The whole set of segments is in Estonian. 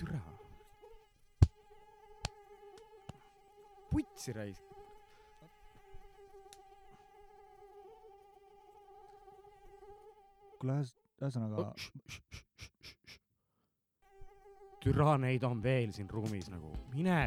türa. putsi raisk. kuule, ühesõnaga, türa, neid on veel siin ruumis nagu, mine.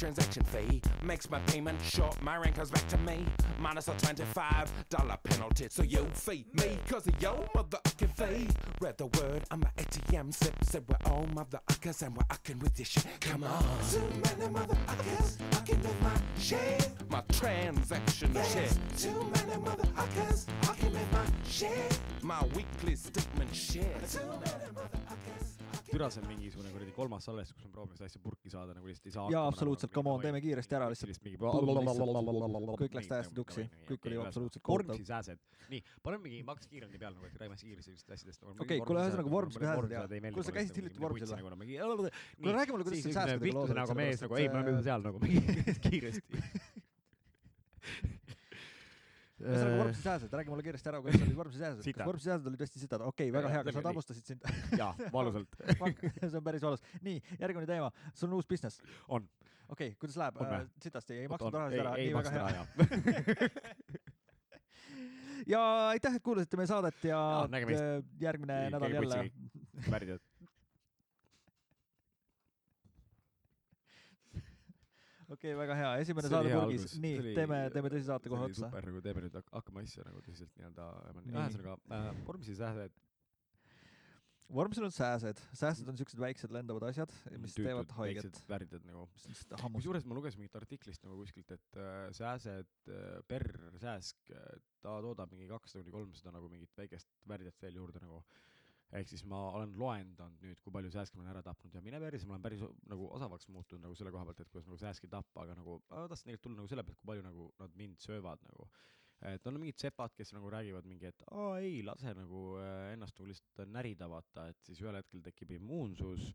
Transaction fee. Makes my payment short, my rent comes back to me. Minus a $25 penalty. So you feed me, cause of your motherfucking fee. Read the word, I'm a ATM slip. Said we're all motherfuckers and we're fucking with this shit. Come on. Too many motherfuckers fucking with my shit. My transaction shit. Too many motherfuckers fucking with my shit. My weekly statement shit. Too many motherfuckers. türa, see on mingisugune kuradi kolmas salvestus, kus me proovime seda asja purki saada nagu lihtsalt ei saa. Jaa, absoluutselt, come on, teeme kiiresti ära lihtsalt. kõik läks täiesti tuksi, kõik oli absoluutselt kohutav vormsi. sääsed. nii, paneme mingi, ma hakkas kiiremini peale nagu, et räägime kiiresti sellistest asjadest. Okei, kuule, ühesõnaga vormsi sääsed ja- kuule, sa käisid hiljuti vormsil või? Kuule, räägi mulle, kuidas sa säästudega lood nagu mees nagu, ei, me oleme seal nagu mingi kiiresti. ühesõnaga vormsi sääsed, räägi mulle kiiresti ära, kuidas olid vormsi sääsed. Kas vormsi sääsed olid hästi sitad? okei, väga hea, kas nad hammustasid sind? jaa, valusalt. see on päris valus. nii, järgmine teema, sul on uus business. on. okei, kuidas läheb või?? sitasti, ei maksnud rahasid ära, ei nii väga hea. ja aitäh, et kuulasite meie saadet ja äh, järgmine nädal jälle värdjad. okei, väga hea, esimene saade purgis nii teeme, teeme teise saate kohe otsa. super nagu teeme nüüd, hakkame asja nagu tõsiselt nii-öelda, Nii. ühesõnaga äh, vormsi sääsed, vormsil on sääsed, sääsed on siuksed väiksed lendavad asjad, mis teevad haiget. värdjad nagu. kusjuures ma lugesin mingit artiklist nagu kuskilt, et äh, sääsed äh, per sääsk, ta toodab mingi kakssada kuni kolmsada nagu mingit väikest värdjat veel juurde nagu. Ehk siis ma olen loendanud nüüd, kui palju sääske ma olen ära tapnud ja mine päris, ma olen päris nagu osavaks muutunud nagu selle koha pealt, et kuidas nagu sääski tappa, aga nagu ma tahtsin tegelikult tulla nagu selle pealt, kui palju nagu nad mind söövad nagu. et on mingid sepad, kes nagu räägivad mingi, et aa ei, lase nagu äh, ennast nagu lihtsalt närida, vaata, et siis ühel hetkel tekib immuunsus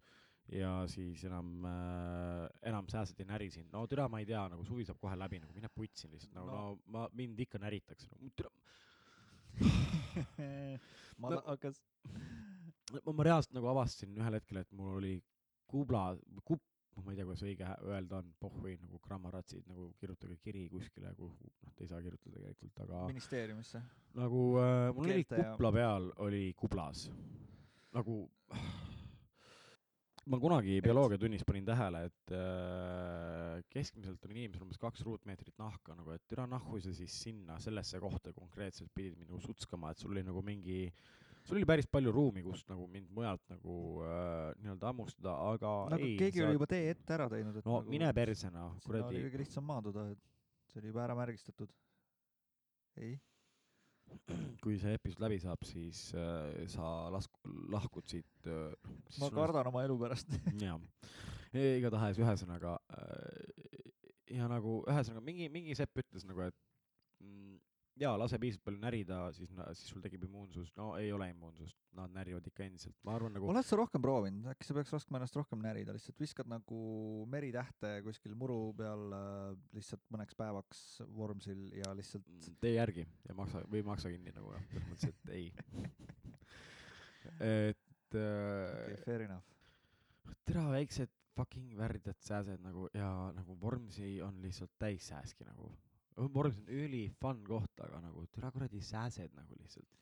ja siis enam äh,, enam sääsed ei näri sind. no türa, ma ei tea, nagu suvi saab kohe läbi, nagu mine putsi lihtsalt, nagu No. no, no ma, mind ikka näritakse nagu,. türa, ma No- hakkas, ma, ma reaalselt nagu avastasin ühel hetkel, et mul oli kubla, kupp, ma ei tea, kuidas õige öelda on, pohhui nagu grammaratsid, nagu kirjutage kiri kuskile, kuhu, noh, te ei saa kirjutada tegelikult, aga ministeeriumisse. nagu äh, mul oli Keelte ja- kupla peal, oli kublas. nagu ma kunagi bioloogiatunnis panin tähele, et äh, keskmiselt on inimesel umbes kaks ruutmeetrit nahka nagu, et türa nahku sa siis sinna sellesse kohta konkreetselt pidid mind nagu sutskama, et sul oli nagu mingi, sul oli päris palju ruumi, kust nagu mind mujalt nagu äh, nii-öelda hammustada, aga no aga ei, keegi oli juba tee ette ära teinud, et no nagu mine perse noh, sinna oli kuradi, kõige lihtsam maanduda, et see oli juba ära märgistatud. ei, kui see episood läbi saab, siis äh, sa lasku-, lahkud siit äh,. ma kardan oma elu pärast. jaa, igatahes ühesõnaga äh, ja nagu ühesõnaga mingi, mingi sepp ütles nagu, et mm, jaa, lase piisavalt palju närida, siis, siis sul tekib immuunsus. no ei ole immuunsust, nad närivad ikka endiselt, ma arvan nagu. oled sa rohkem proovinud, äkki sa peaks oskama ennast rohkem närida, lihtsalt viskad nagu meritähte kuskil muru peal äh, lihtsalt mõneks päevaks vormsil ja lihtsalt tee järgi ja maksa või maksa kinni nagu noh, selles mõttes, et ei. et okay, äh, fair enough. tere, väiksed fucking värdjad sääsed nagu ja nagu Vormsi on lihtsalt täis sääski nagu. Vormsi on üli fun koht, aga nagu tere kuradi sääsed nagu lihtsalt.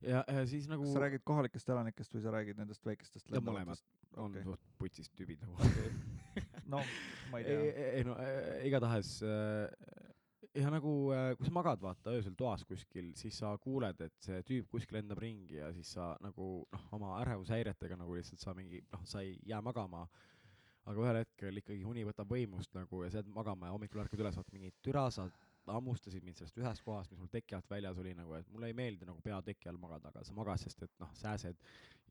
ja, ja siis nagu kas sa räägid kohalikest elanikest või sa räägid nendest väikestest mõlemad. on okay. suht putsist tüübid nagu. no ma ei ei, tea. ei no äh, igatahes äh, ja nagu äh, kui sa magad vaata öösel toas kuskil, siis sa kuuled, et see tüüp kuskil lendab ringi ja siis sa nagu noh, oma ärevushäiretega nagu lihtsalt sa mingi noh, sa ei jää magama. Aga ühel hetkel ikkagi uni võtab võimust nagu ja sa jääd magama ja hommikul ärkad üles, vaata mingi türa, sa hammustasid mind sellest ühest kohast, mis mul teki alt väljas oli nagu, et mulle ei meeldi nagu pea teki all magada, aga sa magad, sest et noh, sääsed.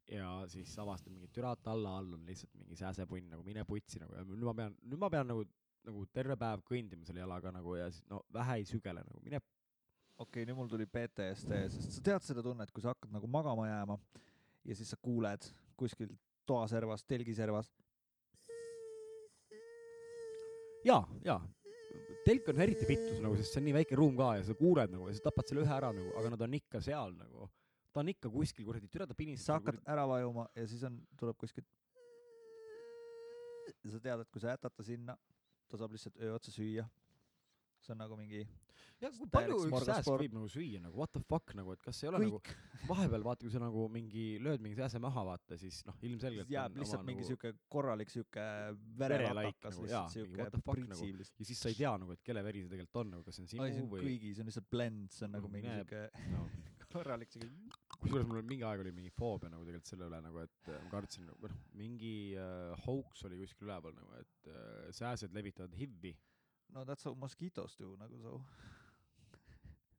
Ja siis avastad mingi türat alla all on lihtsalt mingi sääsepunn nagu mine putsi nagu. Ja nüüd ma pean, nüüd ma pean nagu nagu terve päev kõndima selle jalaga nagu ja siis no vähe ei sügele nagu mine. Okei okay,, nüüd mul tuli PTSD, sest sa tead seda tunnet, kui sa hakkad nagu magama jääma ja siis sa kuuled kuskil toaservas, telgiservas, jaa, jaa. telk on eriti pittus nagu, sest see on nii väike ruum ka ja sa kuuled nagu ja sa tapad selle ühe ära nagu, aga nad on ikka seal nagu. ta on ikka kuskil kuradi, türa ta pinistab. sa hakkad ära vajuma ja siis on, tuleb kuskilt. ja sa tead, et kui sa jätad ta sinna, ta saab lihtsalt öö otsa süüa. See on nagu mingi ja kui palju üks sääsk võib nagu süüa nagu what the fuck nagu, et kas ei ole kõik nagu vahepeal vaata, kui sa nagu mingi lööd mingi sääse maha vaata, siis noh, ilmselgelt jääb lihtsalt oma mingi nagu siuke korralik siuke verelatakas nagu, lihtsalt siuke what the fuck nagu. pritsiv lihtsalt. ja siis sa ei tea nagu, et kelle veri see tegelikult on nagu, kas see on ai, see sinu on või kõigi, see on lihtsalt blend, see on nagu No mingi mine- siuke no. korralik siuke. kusjuures mul mingi aeg oli mingi foobia nagu tegelikult selle üle nagu, et äh, ma kartsin nagu noh, mingi äh, hoax oli kuskil üleval nagu, et äh, sääsed levitavad HIV-i. No that's how mosquitoes do nagu so.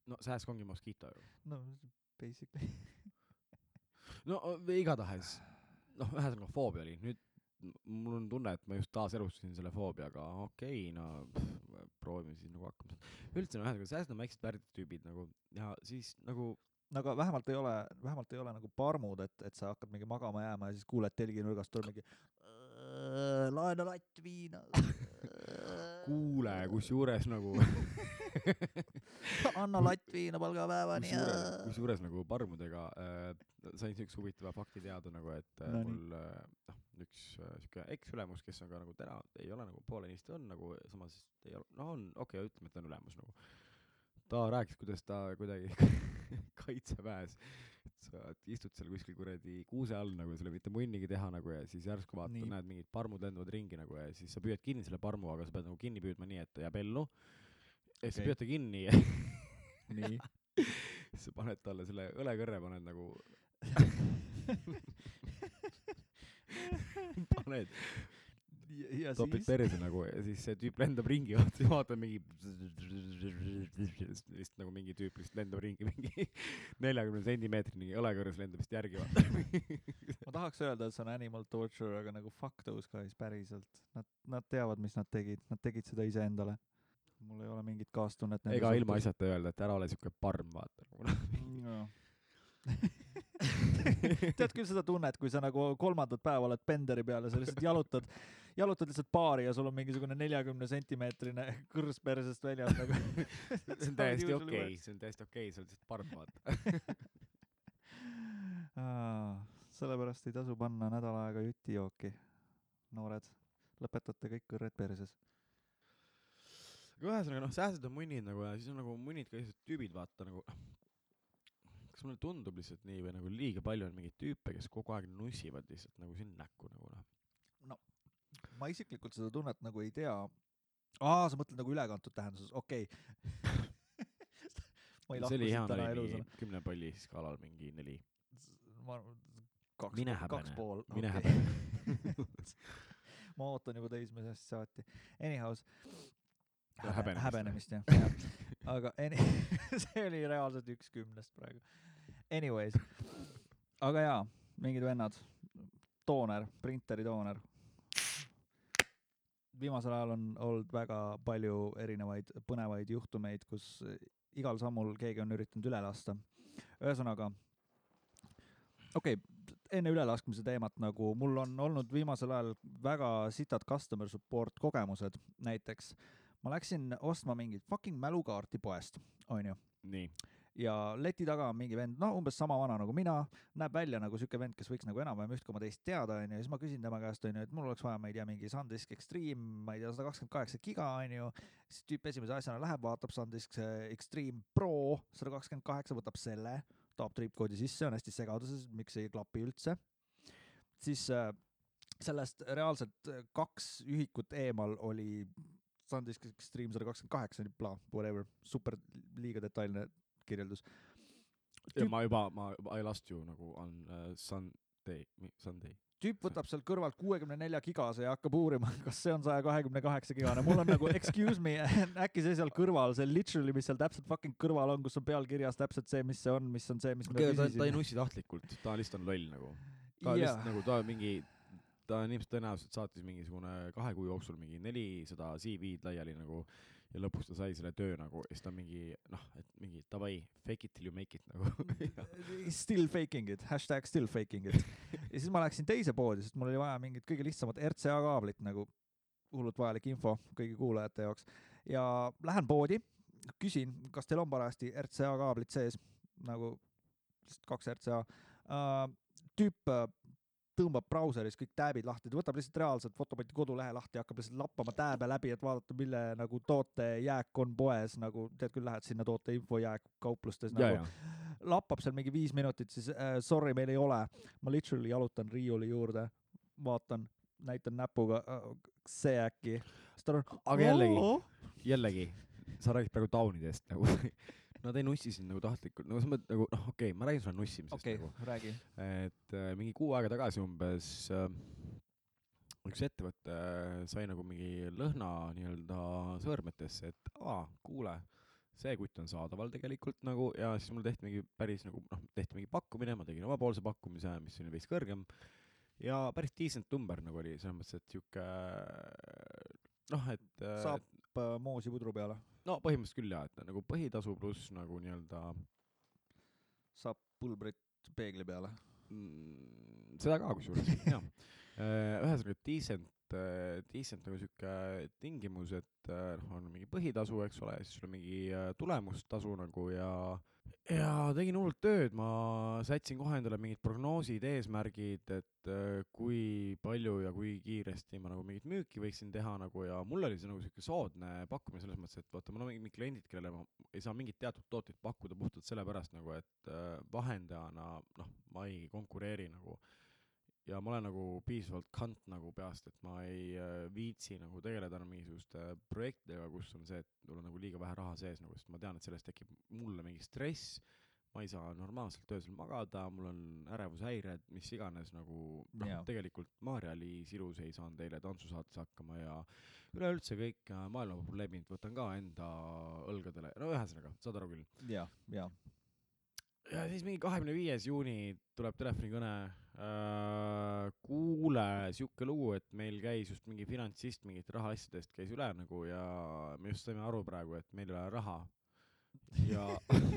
no sääsk ongi moskiito ju. no basically. no igatahes, noh, ühesõnaga foobia oli, nüüd mul on tunne, et ma just taaselustasin selle foobiaga, okei okay,, no proovime siis nagu hakkama saada. üldse no ühesõnaga, sääsed on väiksed värdid tüübid nagu ja siis nagu no aga vähemalt ei ole, vähemalt ei ole nagu parmud, et, et sa hakkad mingi magama jääma ja siis kuuled telginurgast tuleb mingi "Äh, laena latt viina. kuule, kusjuures nagu anna latt viina palgapäevani. kusjuures, nagu parmudega äh, sain siukse huvitava fakti teada nagu, et äh, Nonii. mul äh, noh, üks äh, siuke eksülemus, kes on ka nagu täna ei ole nagu poolenisti on nagu samas ei ole, no on okei okay,, ütleme, et on ülemus nagu. ta rääkis, kuidas ta kuidagi kaitseväes, sa istud seal kuskil kuradi kuuse all nagu, sul ei ole mitte munnigi teha nagu ja siis järsku vaatad, näed mingid parmud lendavad ringi nagu ja siis sa püüad kinni selle parmu, aga sa pead nagu kinni püüdma nii, et ta jääb ellu. ja siis sa Okei. püüad ta kinni nii. siis sa paned talle selle õlekõrre paned nagu paned, ja, topid siis, perse nagu ja siis see tüüp lendab ringi, vaata, vaatab mingi lihtsalt nagu mingi tüüp lihtsalt lendab ringi mingi neljakümne sentimeetrini õlekõrres lendab vist järgi vaata. ma tahaks öelda, et see on animal torture, aga nagu fuck those guys päriselt. Nad, nad teavad, mis nad tegid, nad tegid seda iseendale. mul ei ole mingit kaastunnet. ega ilmaasjata öelda, et ära ole siuke parm, vaata. no.. tead küll seda tunnet, kui sa nagu kolmandat päeva oled penderi peal ja sa lihtsalt jalutad, jalutad lihtsalt baari ja sul on mingisugune neljakümne sentimeetrine kõrs persest väljas nagu. see on täiesti okei, see on täiesti okei, sa oled lihtsalt parm, vaata. sellepärast ei tasu panna nädal aega jutijooki, noored. lõpetate kõik kõrred perses. aga ühesõnaga noh, sääsed on munnid nagu ja siis on nagu munnid ka sellised tüübid, vaata nagu kas mulle tundub lihtsalt nii või nagu liiga palju on mingeid tüüpe, kes kogu aeg nussivad lihtsalt nagu sind näkku nagu noh. Ma isiklikult seda tunnet nagu ei tea. aa, sa mõtled nagu ülekantud tähenduses, okei okay. ma ei lahku siit täna oli elus kümne palli skaalal mingi neli. ma kaks, kaks häbene, pool. mine ma ootan juba teismelisest saati. Anyhows. Häbenemist. häbenemist jah ja., aga any- see oli reaalselt üks kümnest praegu. Anyways, aga jaa, mingid vennad, tooner, printeri tooner. Viimasel ajal on olnud väga palju erinevaid põnevaid juhtumeid, kus igal sammul keegi on üritanud üle lasta. ühesõnaga, okei okay,, enne ülelaskmise teemat nagu mul on olnud viimasel ajal väga sitad customer support kogemused, näiteks ma läksin ostma mingit fucking mälukaarti poest, onju, nii, ja leti taga on mingi vend, no umbes sama vana nagu mina, näeb välja nagu siuke vend, kes võiks nagu enam-vähem üht koma teist teada, onju, siis ma küsin tema käest, onju, et mul oleks vaja, ma ei tea, mingi SanDisk Extreme, ma ei tea, sada kakskümmend kaheksa giga, onju, siis tüüp esimese asjana läheb, vaatab SanDisk Extreme Pro sada kakskümmend kaheksa, võtab selle, toob triipkoodi sisse, on hästi segaduses, miks ei klapi üldse, siis äh, sellest reaalselt äh, kaks ühikut eemal oli SanDisk Extreme sada kakskümmend kaheksa, whatever, super liiga detailne kirjeldus. ja ma juba, ma, I lost you nagu on uh, Sunday, Sunday. tüüp võtab sealt kõrvalt kuuekümne nelja gigase ja hakkab uurima, kas see on saja kahekümne kaheksa gigane, mul on nagu excuse me, äkki see seal kõrval, see literally, mis seal täpselt fucking kõrval on, kus on peal kirjas täpselt see, mis see on, mis on see, mis me ta, ta ei küsisime. nussi tahtlikult, ta lihtsalt on loll nagu. ta Jaa. lihtsalt nagu, ta mingi, ta on ilmselt tõenäoliselt saatis mingisugune kahe kuu jooksul mingi nelisada CV-d laiali nagu ja lõpuks ta sai selle töö nagu ja siis ta mingi noh, et mingi davai, fake it till you make it nagu. Still faking it, hashtag still faking it. ja siis ma läksin teise poodi, sest mul oli vaja mingit kõige lihtsamat RCA kaablit nagu hullult vajalik info kõigi kuulajate jaoks ja lähen poodi, küsin, kas teil on parajasti RCA kaablit sees nagu lihtsalt kaks RCA uh,. tüüp äh, tõmbab brauseris kõik tääbid lahti, ta võtab lihtsalt reaalselt Fotopoti kodulehe lahti hakkab lihtsalt lappama tääbe läbi, et vaadata, mille nagu toote jääk on poes, nagu tead küll, lähed sinna toote info jääkkauplustes ja, nagu ja, lappab seal mingi viis minutit, siis äh, sorry, meil ei ole. ma literally jalutan riiuli juurde, vaatan, näitan näpuga äh,, see äkki. siis ta on. Aga jällegi- jällegi, sa räägid praegu taunidest nagu Nad ei nussi sind nagu tahtlikult, nagu sa mõtled nagu noh, okei okay,, ma räägin sulle nussimisest okay., nagu. räägi. et äh, mingi kuu aega tagasi umbes äh, üks ettevõte äh, sai nagu mingi lõhna nii-öelda sõõrmetesse, et aa, kuule, see kutt on saadaval tegelikult nagu ja siis mul tehti mingi päris nagu noh, tehti mingi pakkumine, ma tegin omapoolse pakkumise, mis oli veits kõrgem ja päris decent number nagu oli selles mõttes, et sihuke noh, et äh, saab äh, moosi pudru peale, no põhimõtteliselt küll jaa, et nagu põhitasu pluss nagu nii-öelda saab pulbrit peegli peale. mm, seda ka kusjuures, jaa. ühesõnaga decent, decent nagu sihuke tingimus, et äh, noh, on mingi põhitasu, eks ole, siis sul on mingi äh, tulemustasu nagu ja ja tegin hullult tööd, ma sätsin kohe endale mingid prognoosid, eesmärgid, et äh, kui palju ja kui kiiresti ma nagu mingit müüki võiksin teha nagu ja mul oli see nagu sihuke soodne pakkumine selles mõttes, et vaata, mul on mingid kliendid, kellele ma ei saa mingit teatud tooteid pakkuda puhtalt sellepärast nagu, et äh, vahendajana noh, ma ei konkureeri nagu ja ma olen nagu piisavalt kant nagu peast, et ma ei äh, viitsi nagu tegeleda enam mingisuguste projektidega, kus on see, et mul on nagu liiga vähe raha sees nagu, sest ma tean, et sellest tekib mulle mingi stress, ma ei saa normaalselt öösel magada, mul on ärevushäired, mis iganes nagu noh Jaa., tegelikult Maarja-Liis Ilus ei saanud eile tantsusaates hakkama ja üleüldse kõik äh, maailma probleemid võtan ka enda õlgadele, no ühesõnaga, saad aru küll ja, ja. ja siis mingi kahekümne viies juuni tuleb telefonikõne. kuule, sihuke lugu, et meil käis just mingi finantsist mingite rahaasjadest käis üle nagu ja me just saime aru praegu, et meil ei ole raha. ja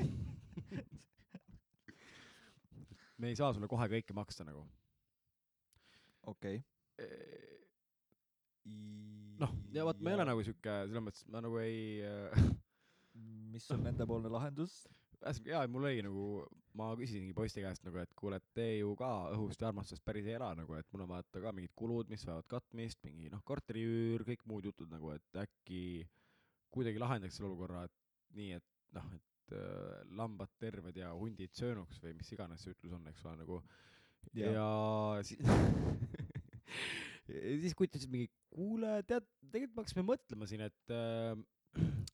me ei saa sulle kohe kõike maksta nagu. okei. noh, ja vot ma ei ole nagu sihuke, selles mõttes ma nagu ei äh, mis on nendepoolne lahendus? Ühesõnaga jaa, mul oli nagu, ma küsisingi poiste käest nagu, et kuule, et te ju ka õhust ja armastusest päris ei ela nagu, et mul on vaata ka mingid kulud, mis vajavad katmist, mingi noh, korteriüür, kõik muud jutud nagu, et äkki kuidagi lahendaks selle olukorra, et nii, et noh, et äh, lambad terved ja hundid söönuks või mis iganes see ütlus on, eks ole, nagu Jaa. ja siis ja siis ütles mingi, kuule, tead, tegelikult me hakkasime mõtlema siin, et äh,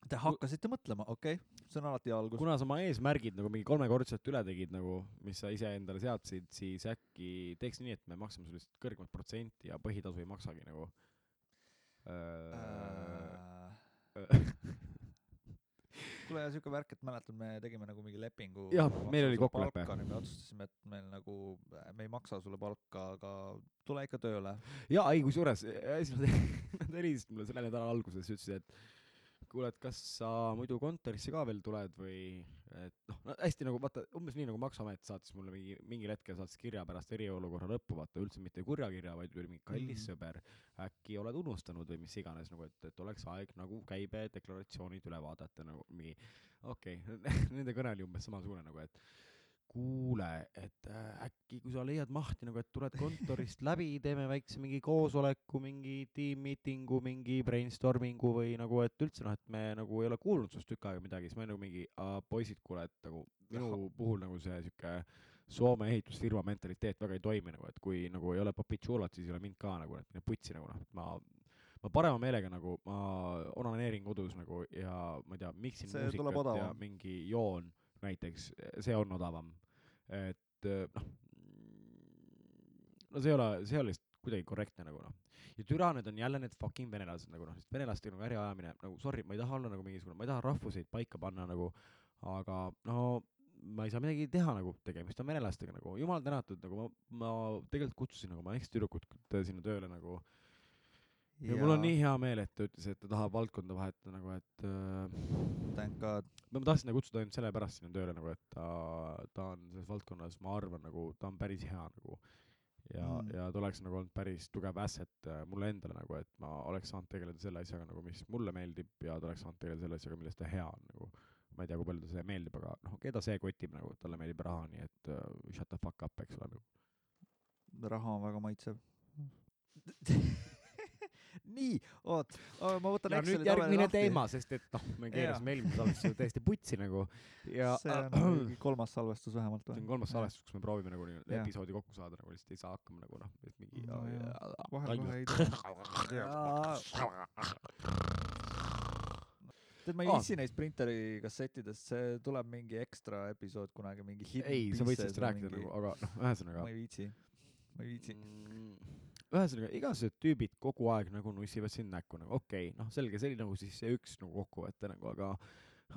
Te hakkasite mõtlema, okei okay., see on alati hea algus. kuna sa oma eesmärgid nagu mingi kolmekordselt üle tegid nagu, mis sa ise endale seadsid, siis äkki teeks nii, et me maksame sulle lihtsalt kõrgemat protsenti ja põhitasu ei maksagi nagu äh,. kuule, ja siuke värk, et mäletan, me tegime nagu mingi lepingu. Jah, meil oli kokkulepe. me otsustasime, et meil nagu, me ei maksa sulle palka, aga tule ikka tööle. jaa, ei kusjuures, siis nad nad helistasid mulle selle nädala alguses, ütlesid, et kuule, et kas sa muidu kontorisse ka veel tuled või et noh no,, hästi nagu vaata, umbes nii nagu Maksuamet saatis mulle mingi, mingil hetkel saatis kirja pärast eriolukorra lõppu, vaata üldse mitte kurja kirja, vaid oli mingi kallis Mhm. sõber, äkki oled unustanud või mis iganes nagu, et, et oleks aeg nagu käibedeklaratsioonid üle vaadata nagu mingi okei okay. nende kõne oli umbes samasugune nagu, et kuule, et äh, äkki kui sa leiad mahti nagu, et tuled kontorist läbi, teeme väikse mingi koosoleku, mingi tiim-miitingu, mingi brainstorming'u või nagu, et üldse noh, et me nagu ei ole kuulnud sinust tükk aega midagi, siis ma olin nagu mingi, poisid, kuule, et nagu minu puhul nagu see sihuke Soome ehitusfirma mentaliteet väga ei toimi nagu, et kui nagu ei ole Papitšulat, siis ei ole mind ka nagu, et mine putsi nagu noh, et ma ma ma parema meelega nagu ma onaneerin kodus nagu ja ma ei tea, miksin muusikat ja mingi joon näiteks, see on odavam. et eh, noh, no see ei ole, see ei ole lihtsalt kuidagi korrektne nagu noh. ja türa, need on jälle need fucking venelased nagu noh, sest venelastega nagu äri ajamine nagu sorry, ma ei taha olla nagu mingisugune, ma ei taha rahvuseid paika panna nagu, aga no ma ei saa midagi teha nagu, tegemist on venelastega nagu, jumal tänatud, nagu ma, ma tegelikult kutsusin nagu ma eks tüdrukut sinna tööle nagu ja, ja mul on nii hea meel, et ta ütles, et ta tahab valdkonda vahetada nagu, et äh, thank god. ma ma tahtsin ta kutsuda ainult sellepärast sinna tööle nagu, et ta, ta on selles valdkonnas, ma arvan nagu, ta on päris hea nagu. ja Mm. ja ta oleks nagu olnud päris tugev asset äh, mulle endale nagu, et ma oleks saanud tegeleda selle asjaga nagu, mis mulle meeldib ja ta oleks saanud tegeleda selle asjaga, milles ta hea on nagu. ma ei tea, kui palju ta see meeldib, aga noh, keda see kotib nagu, talle meeldib raha, nii et uh, shut the fuck up, eks ole nagu. raha on väga maitsev. nii, oot, ma võtan ja Exceli nüüd tabeli järgmine lahti. teema, sest et noh, me keerasime eelmises salvestuses täiesti putsi nagu ja see on mingi kolmas salvestus vähemalt see või on? kolmas salvestus, kus me proovime nagu nii- Jah. episoodi kokku saada, nagu lihtsalt ei saa hakkama nagu noh, et mingi No jaa, vahel kohe ei tead, ma ei Aa. viitsi neist printeri kassettidest, see tuleb mingi ekstra episood kunagi, mingi ei, sa võid sellest rääkida mingi- nagu, aga noh, ühesõnaga ma ei viitsi, ma ei viitsi. mm, ühesõnaga igasugused tüübid kogu aeg nagu nussivad sind näkku nagu okei okay,, noh selge, see oli nagu siis see üks nagu kokkuvõte nagu, aga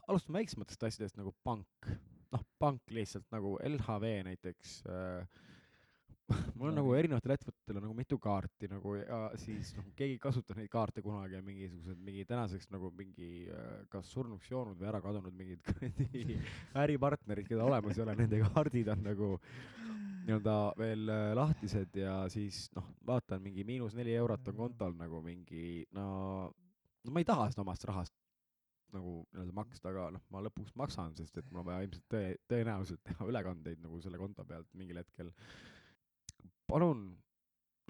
alustame väiksematest asjadest nagu pank, noh pank lihtsalt nagu LHV näiteks äh, mul on No nagu erinevatel ettevõtetel on nagu mitu kaarti nagu ja siis noh, keegi ei kasuta neid kaarte kunagi ja mingisugused mingi tänaseks nagu mingi äh, kas surnuks joonud või ära kadunud mingid kuradi äripartnerid, keda olemas ei ole, nende kaardid on nagu nii-öelda veel äh, lahtised ja siis noh, vaatan mingi miinus neli eurot on kontol nagu mingi no, no ma ei taha seda omast rahast nagu nii-öelda maksta, aga noh, ma lõpuks maksan, sest et mul on vaja ilmselt tõe, tõenäoliselt teha ülekandeid nagu selle konto pealt mingil hetkel. palun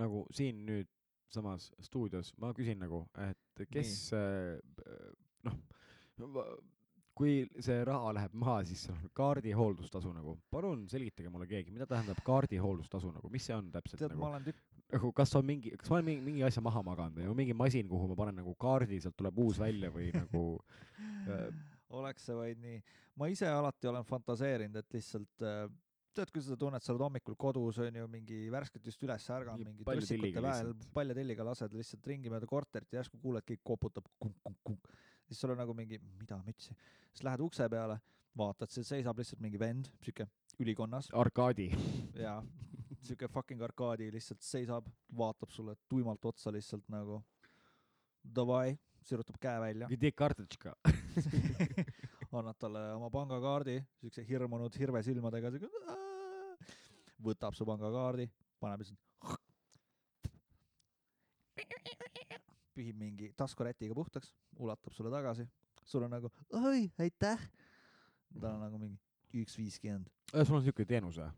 nagu siin nüüd samas stuudios ma küsin nagu, et kes äh, noh, kui see raha läheb maha, siis seal on kaardihooldusstasu nagu, palun selgitage mulle keegi, mida tähendab kaardihooldusstasu nagu, mis see on täpselt tead, nagu? tükk, nagu kas on mingi, kas ma olen mingi, mingi asja maha maganud või? On mingi masin, kuhu ma panen nagu kaardi, sealt tuleb uus välja või nagu äh, oleks see vaid nii. ma ise alati olen fantaseerinud, et lihtsalt äh, tead, kui sa tunned, sa oled hommikul kodus, on ju, mingi värskelt just üles ärganud, Mingi tilliga väel palja telliga lased lihtsalt ringi mööda korterit ja järsku kuuled, keegi koputab kunk-kunk-kunk. Siis sul on nagu mingi, mida mütsi. siis lähed ukse peale, vaatad, seal seisab lihtsalt mingi vend, siuke ülikonnas. Arkaadi. ja siuke fucking arkaadi lihtsalt seisab, vaatab sulle tuimalt otsa lihtsalt nagu davai, sirutab käe välja, annad talle oma pangakaardi, siukse hirmunud hirvesilmadega, siuke võtab su pangakaardi, paneb lihtsalt pühib mingi taskurätiga puhtaks, ulatab sulle tagasi, sul on nagu oi, aitäh. tal on nagu mingi üks viiskümmend. sul on siuke teenus või?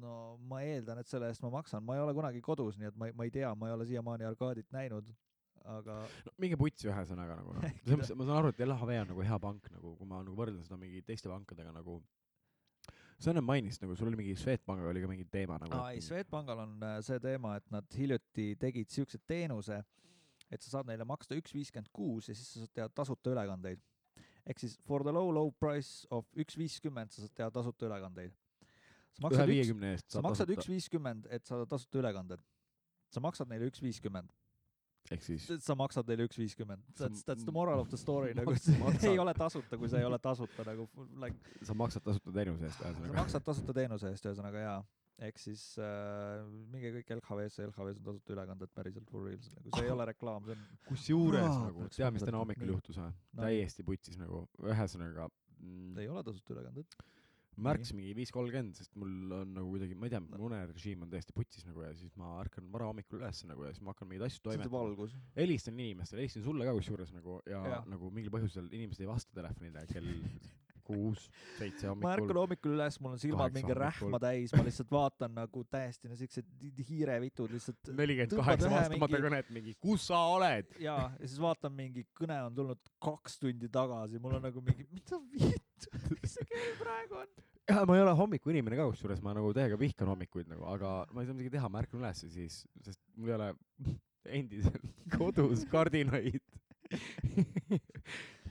no ma eeldan, et selle eest ma maksan, ma ei ole kunagi kodus, nii et ma ei, ma ei tea, ma ei ole siiamaani arkaadit näinud, aga no minge putsi ühesõnaga nagu noh, selles mõttes, ma saan aru, et LHV on nagu hea pank nagu, kui ma nagu võrdlen seda mingi teiste pankadega nagu sa enne mainisid nagu sul oli mingi Swedbankiga oli ka mingi teema nagu aa ei, Swedbankal on äh, see teema, et nad hiljuti tegid siukse teenuse, et sa saad neile maksta üks viiskümmend kuus ja siis sa saad teha tasuta ülekandeid. ehk siis for the low low price of üks viiskümmend sa saad teha tasuta ülekandeid. sa ühe viiekümne eest sa maksad üks viiskümmend, et saada tasuta ülekanded. sa maksad neile üks viiskümmend, ehk siis sa maksad neile üks viiskümmend. Sa That's, that's the moral of the story nagu see ei ole tasuta, kui sa ei ole tasuta nagu like sa maksad tasuta teenuse eest sa ühesõnaga. maksad tasuta teenuse eest, ühesõnaga jaa. Ehk siis äh, minge kõik LHV-sse, LHV-s on tasuta ülekanded päriselt for real, nagu see ei ole reklaam, see on kusjuures nagu, tead, mis täna hommikul juhtus või? No. täiesti putsis nagu, ühesõnaga mm, ei ole tasuta ülekanded. ma ärkasin mingi viis kolmkümmend, sest mul on nagu kuidagi, ma ei tea, mu unerežiim on täiesti putsis nagu ja siis ma ärkan varahommikul üles nagu ja siis ma hakkan mingeid asju toimetama. helistan inimestele, helistasin sulle ka kusjuures nagu ja, ja nagu mingil põhjusel inimesed ei vasta telefonile kell kuus, seitse ma ärkan hommikul. hommikul üles, mul on silmad mingi hommikul. rähma täis, ma lihtsalt vaatan nagu täiesti no siuksed di- hiirevitud lihtsalt nelikümmend kaheksa vastamata mingi- kõnet mingi, kus sa oled? jaa, ja siis vaatan mingi kõne on tulnud kaks tundi tagasi, mul on nagu mingi, mida vittu, mis see kell praegu on? jah, ma ei ole hommikuinimene ka kusjuures, ma nagu täiega vihkan hommikuid nagu, aga ma ei saa midagi teha, ma ärkan üles siis, sest mul ei ole endiselt kodus kardinaid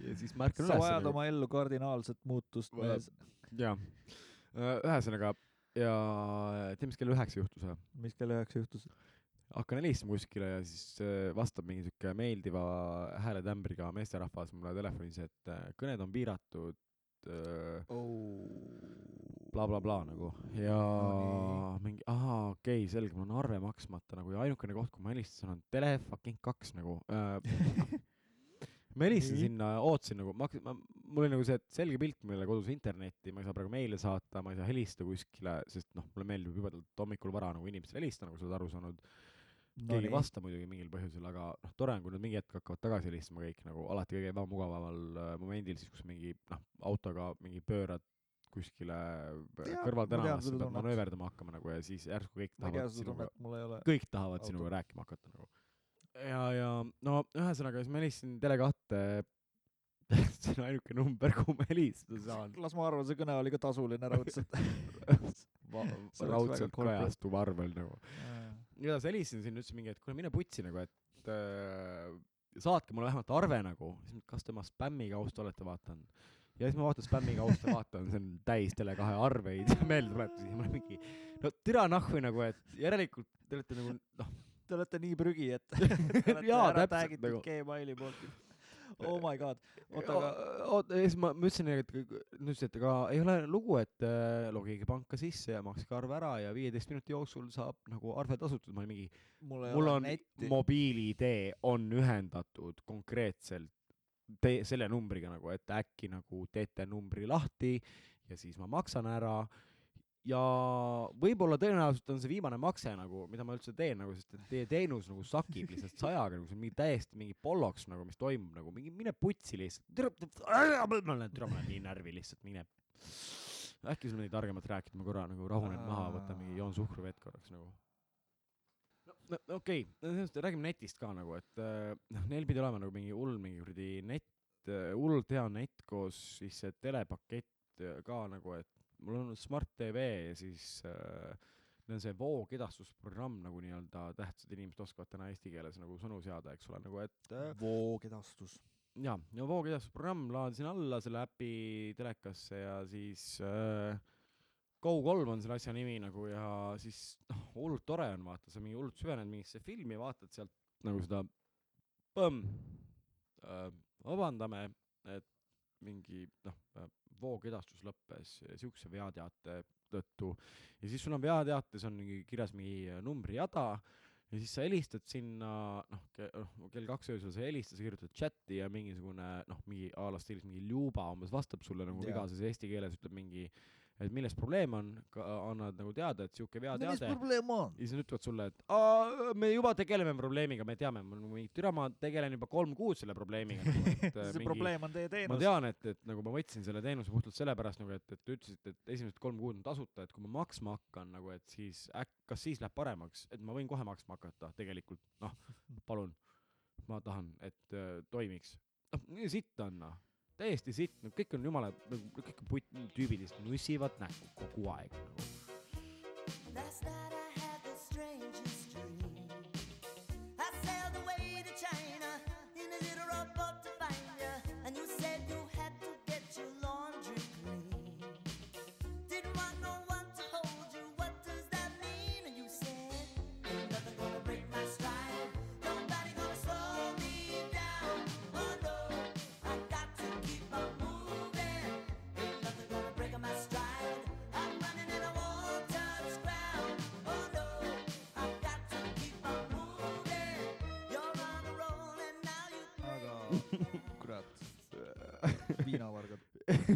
ja siis ma ärkan sa üles vajad nagu, oma ellu kardinaalset muutust mees. jaa, ühesõnaga ja tead, mis kell üheksa juhtus või? mis kell üheksa juhtus? hakkan helistama kuskile ja siis äh, vastab mingi siuke meeldiva hääletämbriga meesterahvas mulle telefonis, et äh, kõned on piiratud äh, blablabla bla, nagu ja No mingi ahaa okei okay, selge mul on arve maksmata nagu ja ainukene koht kuhu ma helistasin on tele fucking kaks nagu äh, ma helistasin sinna ootasin nagu ma hakkasin mul oli nagu see et selge pilt mul ei ole kodus internetti ma ei saa praegu meile saata ma ei saa helistada kuskile sest noh mulle meeldib jubedalt hommikul vara nagu inimestele helistada nagu sa oled aru saanud. Keegi ei vasta muidugi mingil põhjusel aga noh tore on kui nad mingi hetk hakkavad tagasi helistama kõik nagu alati kõige ebamugaval äh, momendil siis kus mingi noh autoga mingi pöörad kuskile äh, kõrvaltänavasse pead manööverdama hakkama nagu ja siis järsku kõik tahavad sinuga kõik tahavad sinuga rääkima hakata nagu. ja, ja no ühesõnaga siis ma helistasin Tele2 see on ainuke number, kuhu ma helistada saan. las ma arvan, see kõne oli ka tasuline raudselt. Raudselt kajastuv arvel nagu. siis helistasin sinna, ütlesin mingi, et kuule mine putsi nagu, et äh, saatke mulle vähemalt arve nagu, siis kas tema spämmikausta olete vaadanud. ja siis ma vaatan spämmikausta, vaatan, see on täis Tele2 arveid ja meeldetuletusi ja ma olen mingi, no türa nahku nagu, et järelikult te olete nagu noh, Te olete nii prügi, et te olete Jaa, ära täpselt nagu. Gmaili poolt. Oh my god, oota, aga oota, ja siis ma, ma ütlesin, et nad ütlesid, et aga ei ole lugu, et äh, logige panka sisse ja makske arve ära ja viieteist minuti jooksul saab nagu arve tasutud, ma olin mingi, mul mul on mobiil-ID on ühendatud konkreetselt te-, selle numbriga nagu, et äkki nagu teete numbri lahti ja siis ma maksan ära ja võib-olla tõenäoliselt on see viimane makse nagu, mida ma üldse teen nagu, sest et teie teenus nagu sakib lihtsalt sajaga nagu see on mingi täiesti mingi polloks nagu, mis toimub nagu mingi mine putsi lihtsalt. türa ma olen nii närvi lihtsalt, mine. äkki sul on midagi targemat rääkida, ma korra nagu rahunen maha, võtan mingi joon suhkruvett korraks nagu. no, okei okay., räägime netist ka nagu, et noh, neil pidi olema nagu mingi hull mingi kuradi net, hullult hea net koos siis see telepakett ka nagu, et mul on Smart TV ja siis äh, neil on see voogedastusprogramm nagu nii-öelda tähtsad inimesed oskavad täna eesti keeles nagu sõnu seada, eks ole, nagu et äh, voogedastus. jaa, ja voogedastusprogramm laadisin alla selle äpi telekasse ja siis äh, Go3 on selle asja nimi nagu ja siis noh, hullult tore on vaata, sa mingi hullult süvened mingisse filmi, vaatad sealt nagu seda põmm äh,, vabandame, et mingi noh äh,, voogedastus lõppes siukse veateate tõttu ja siis sul on veateates on kirjas mingi äh, numbrijada ja siis sa helistad sinna noh noh, kell kaks öösel sa helistad, sa kirjutad chati ja mingisugune noh, mingi a la stiilis mingi ljuba umbes vastab sulle nagu Jaa. vigases eesti keeles ütleb mingi, et milles probleem on, annad nagu teada, et siuke mis veateade probleem on? ja siis nad ütlevad sulle, et aa, me juba tegeleme probleemiga, me teame, mul mingi türa, ma tegelen juba kolm kuud selle probleemiga nagu, see probleem on teie ma teenus. tean, et, et nagu ma võtsin selle teenuse puhtalt sellepärast nagu, et, et te ütlesite, et esimesed kolm kuud on tasuta, et kui ma maksma hakkan nagu, et siis äk-, kas siis läheb paremaks, et ma võin kohe maksma hakata, tegelikult noh, palun, ma tahan, et äh, toimiks. noh, sitt on noh, täiesti sitt, kõik on jumala, kõik on putt, tüübid lihtsalt nussivad näkku kogu aeg nagu. Last night I had the strangest dream. I sailed away to China in a little rowboat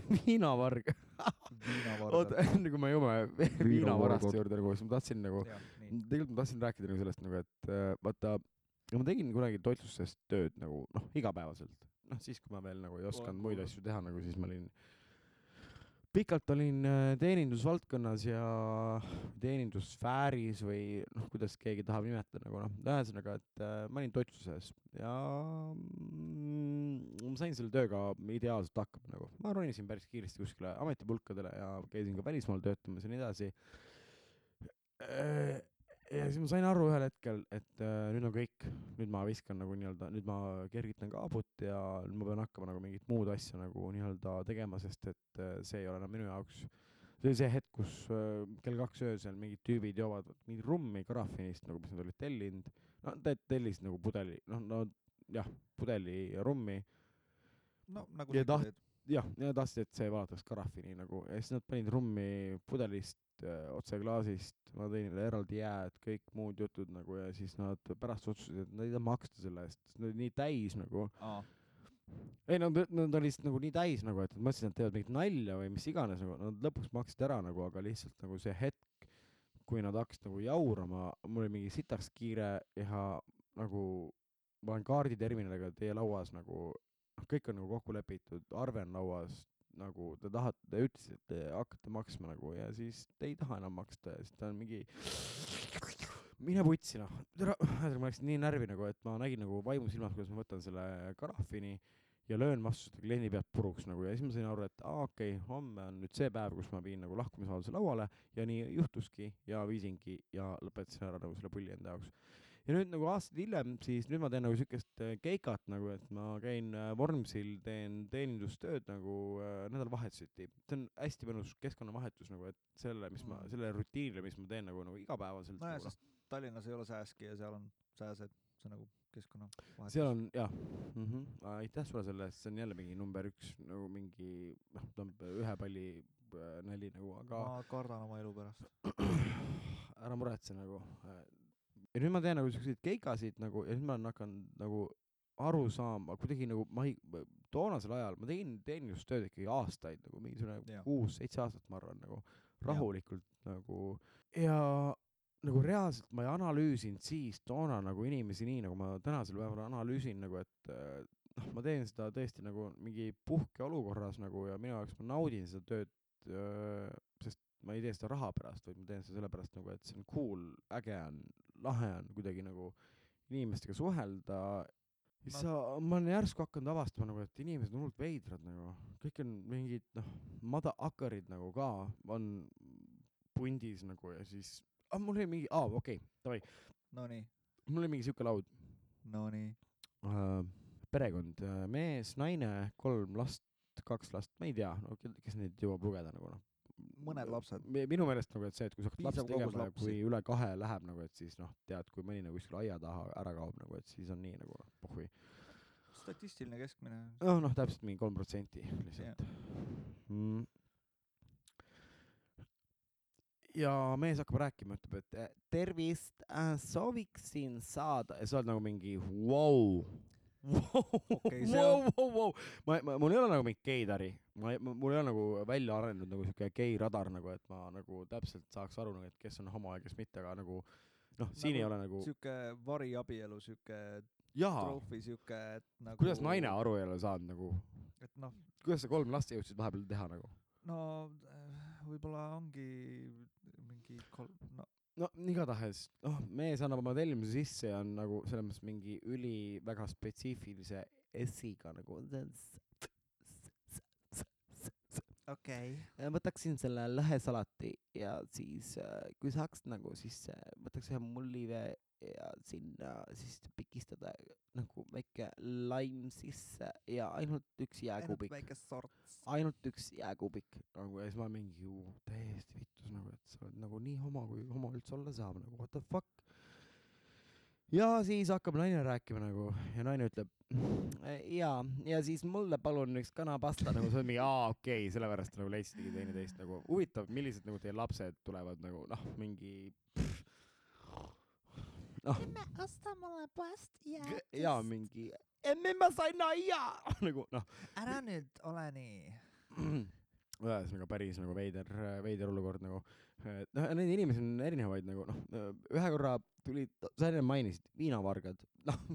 viinavarg. oota, enne kui me jõuame viinavaraste juurde nagu, siis ma tahtsin nagu, tegelikult ma tahtsin rääkida nagu sellest nagu, et äh, vaata, ma tegin kunagi toitlustuses tööd nagu noh, igapäevaselt. noh, siis kui ma veel nagu ei osanud muid asju teha, nagu siis ma olin, pikalt olin äh, teenindusvaldkonnas ja teenindussfääris või noh, kuidas keegi tahab nimetada nagu noh, ühesõnaga, et äh, ma olin toitlustuses ja mm, ma sain selle tööga ideaalselt hakkama nagu, ma ronisin päris kiiresti kuskile ametipulkadele ja käisin ka välismaal töötamas ja nii edasi. ja siis ma sain aru ühel hetkel, et äh, nüüd on kõik, nüüd ma viskan nagu nii-öelda, nüüd ma kergitan kaabut ja nüüd ma pean hakkama nagu mingit muud asja nagu nii-öelda tegema, sest et äh, see ei ole enam minu jaoks. see oli see hetk, kus äh, kell kaks öösel mingid tüübid joovad mingit rummi Karafinist nagu, mis nad olid tellinud. no te tellisid nagu pudeli, noh, no jah, pudeli rummi no nagu Ja taht- jah, ja tahtsid, et see valataks karafini nagu ja siis nad panid rummi pudelist äh, otse klaasist, ma tõin neile eraldi jääd, kõik muud jutud nagu ja siis nad pärast otsustasid, et nad ei taha maksta selle eest, sest nad olid nii täis nagu. Ei nad, nad olid lihtsalt nagu nii täis nagu, et nad mõtlesid, et nad teevad mingit nalja või mis iganes nagu, nad lõpuks maksid ära nagu, aga lihtsalt nagu see hetk, kui nad hakkasid nagu jaurama, mul oli mingi sitaks kiire ja nagu ma olen kaarditerminaliga teie lauas nagu, kõik on nagu kokku lepitud, arve on lauas, nagu te tahate, te ütlesite, et te hakkate maksma nagu ja siis te ei taha enam maksta ja siis ta on mingi mine putsi noh, tere, ma läksin nii närvi nagu, et ma nägin nagu vaimusilmas, kuidas ma võtan selle karafini ja löön vastu seda kliendi pead puruks nagu ja siis ma sain aru, et aa okei okay,, homme on nüüd see päev, kus ma viin nagu lahkumisavalduse lauale ja nii juhtuski ja viisingi ja lõpetasin ära nagu selle pulli enda jaoks. Ja nüüd nagu aastaid hiljem, siis nüüd ma teen nagu siukest äh, keikat nagu, et ma käin äh, Vormsil, teen teenindustööd nagu äh, nädalavahetuseti. see on hästi mõnus keskkonnavahetus nagu, et selle, mis ma, Mm. selle rutiinile, mis ma teen nagu, nagu igapäevaselt nojah, nagu, sest Tallinnas ei ole sääski ja seal on sääsed, see on nagu keskkonna vahetus. seal on jah mm, -hmm. aitäh sulle selle eest, see on jälle mingi number üks nagu mingi noh, ta on ühe palli nali nagu, aga ma kardan oma elu pärast. ära muretse nagu. Ja nüüd ma teen nagu siukseid keikasid nagu ja nüüd ma olen hakanud nagu aru saama, kuidagi nagu ma ei, toonasel ajal ma tegin teenindustööd ikkagi aastaid nagu mingisugune kuus-seitse aastat, ma arvan, nagu rahulikult nagu. Ja nagu reaalselt ma ei analüüsinud siis toona nagu inimesi nii, nagu ma tänasel päeval analüüsin nagu, et äh, noh, ma teen seda tõesti nagu mingi puhkeolukorras nagu ja minu jaoks ma naudin seda tööd, sest ma ei tee seda raha pärast, vaid ma teen seda sellepärast nagu, et see on cool, äge on, lahe on kuidagi nagu inimestega suhelda. siis Ma- sa, ma olen järsku hakanud avastama nagu, et inimesed on hullult veidrad nagu, kõik on mingid noh, motherfucker'id nagu ka on pundis nagu ja siis, ah mul oli mingi, aa okei okay,, davai, Nonii, mul oli mingi siuke laud nonii. äh,, perekond, mees, naine, kolm last, kaks last, ma ei tea, no ke- kes neid jõuab lugeda nagu noh. Mõned lapsed. minu meelest nagu, et see, et kui sa hakkad lapsi tegema lapsi. kui üle kahe läheb nagu, et siis noh, tead, kui mõni nagu kuskil aia taha ära kaob nagu, et siis on nii nagu noh, pohhui. statistiline keskmine. noh, noh täpselt mingi kolm protsenti lihtsalt mm.. ja mees hakkab rääkima, ütleb, et tervist äh,, sooviksin saada ja sa oled nagu mingi vau. Okei, see Vau, on- vau, vau, ma, ma, mul ei ole nagu mingit geitari, ma, mul ei ole nagu välja arenenud nagu siuke geiradar nagu, et ma nagu täpselt saaks aru nagu, et kes on homo ja kes mitte, aga nagu noh, siin ei ole nagu siuke variabielu, siuke jaa, troofi, siuke, et nagu. kuidas naine aru ei ole saanud nagu, et noh, kuidas sa kolm last jõudsid vahepeal teha nagu? no äh, võib-olla ongi mingi kolm, no no igatahes, noh, mees annab oma tellimuse sisse ja on nagu selles mõttes mingi üli väga spetsiifilise S-iga nagu. okei okay.. võtaksin selle lõhesalati ja siis äh, kui saaks nagu siis võtaks ühe mullivee ja sinna siis pikistada nagu väike laim sisse ja ainult üks ainult jääkubik, väike sorts. ainult üks jääkubik nagu ja siis ma mingi ju täiesti vittus nagu, et sa oled nagu nii homo, kui homo üldse olla saab nagu what the fuck. ja siis hakkab naine rääkima nagu ja naine ütleb ja, ja siis mulle palun üks kanapasta nagu see on mingi aa okei okay,, sellepärast nagu leidsidki teineteist nagu huvitav, millised nagu teie lapsed tulevad nagu noh, mingi noh osta mulle poest ja ja mingi emme ma sain aia nagu noh, ära nüüd ole nii. ühesõnaga päris nagu veider, veider olukord nagu. noh, neid inimesi on erinevaid nagu noh, ühe korra tulid, sa enne mainisid, viinavargad, noh.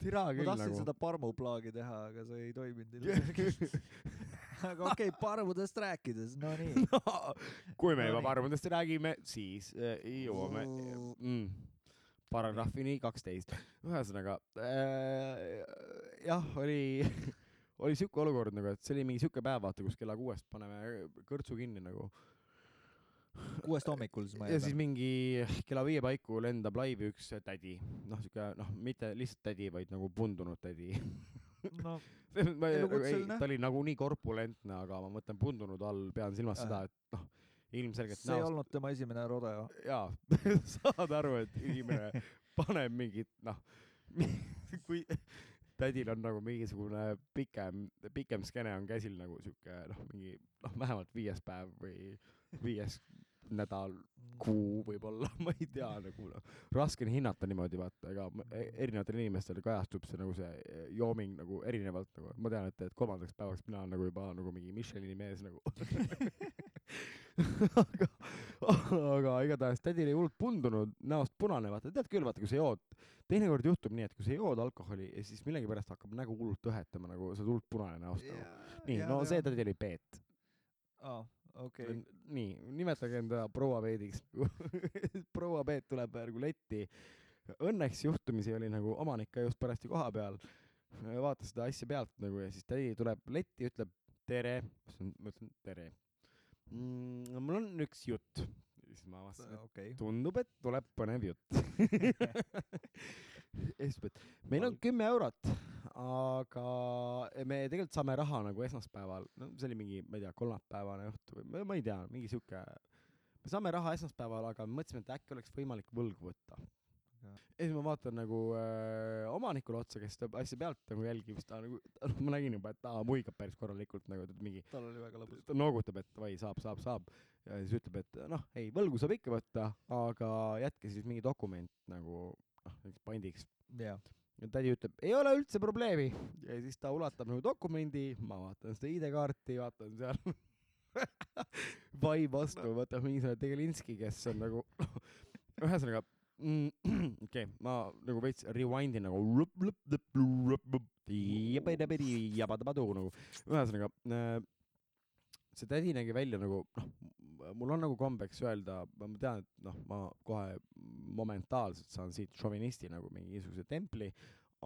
türa ma küll tahtsin nagu. seda parmuplaagi teha, aga see ei toiminud ilmselt. aga okei okay,, parmudest rääkides, no nii. no, kui me No juba nii. parmudest räägime, siis äh, jõuame mm, paragrahvini kaksteist. ühesõnaga äh, jah, oli, oli siuke olukord nagu, et see oli mingi siuke päev, vaata, kus kella kuuest paneme kõrtsu kinni nagu. kuuest hommikul siis ma ja siis eeldan. mingi kella viie paiku lendab laivi üks tädi, noh siuke noh, mitte lihtsalt tädi, vaid nagu pundunud tädi. No ma ei, ei ta oli nagunii korpulentne, aga ma mõtlen pundunud all pean silmas Äh. seda, et noh, ilmselgelt see ei olnud tema esimene rodeo. jaa, saad aru, et inimene paneb mingit noh, kui tädil on nagu mingisugune pikem, pikem skeene on käsil nagu sihuke noh, mingi noh, vähemalt viies päev või viies nädal, kuu võib-olla, ma ei tea nagu noh, raske on hinnata niimoodi vaata, ega e- erinevatel inimestel kajastub see nagu see e, jooming nagu erinevalt nagu, ma tean, et, et kolmandaks päevaks mina olen nagu juba nagu mingi Michelini mees nagu aga, aga igatahes tädi oli hullult pundunud, näost punane, vaata, tead küll, vaata, kui sa jood, teinekord juhtub nii, et kui sa jood alkoholi ja siis millegipärast hakkab nägu hullult õhetama, nagu sa oled hullult punane näost nagu. nii, no see tädi oli Peet. aa, okei. nii, nimetage enda proua Peediks. proua Peet tuleb nagu letti. Õnneks juhtumisi oli nagu omanik ka just parajasti koha peal, vaatas seda asja pealt nagu ja siis tädi tuleb letti, ütleb tere, ma ütlen tere mm,. mul on üks jutt. siis ma avastasin, et okei. tundub, et tuleb põnev jutt. et meil on kümme eurot, aga me tegelikult saame raha nagu esmaspäeval, no see oli mingi, ma ei tea, kolmapäevane õhtu või ma- ei tea, mingi sihuke. me saame raha esmaspäeval, aga me mõtlesime, et äkki oleks võimalik võlgu võtta. Ja. siis ma vaatan nagu äh, omanikule otsa, kes seda asja pealt nagu jälgib, siis ta nagu, ma nägin juba, et ta muigab päris korralikult nagu, mingi tal oli väga lõbus. ta noogutab, et davai, saab, saab, saab. ja siis ütleb, et noh, ei, võlgu saab ikka võtta, aga jätke siis mingi dokument nagu noh, pandiks. jah. ja tädi ütleb, ei ole üldse probleemi. ja siis ta ulatab nagu dokumendi, ma vaatan seda ID-kaarti, vaatan seal vai vastu, võtab mingisugune Tegelinski, kes on nagu ühesõnaga mm, okei ma nagu veits rewind in nagu nagu ühesõnaga äh, see tädi nägi välja nagu noh, mul on nagu kombeks öelda, ma tean, et noh, ma kohe momentaalselt saan siit šovinisti nagu mingisuguse templi,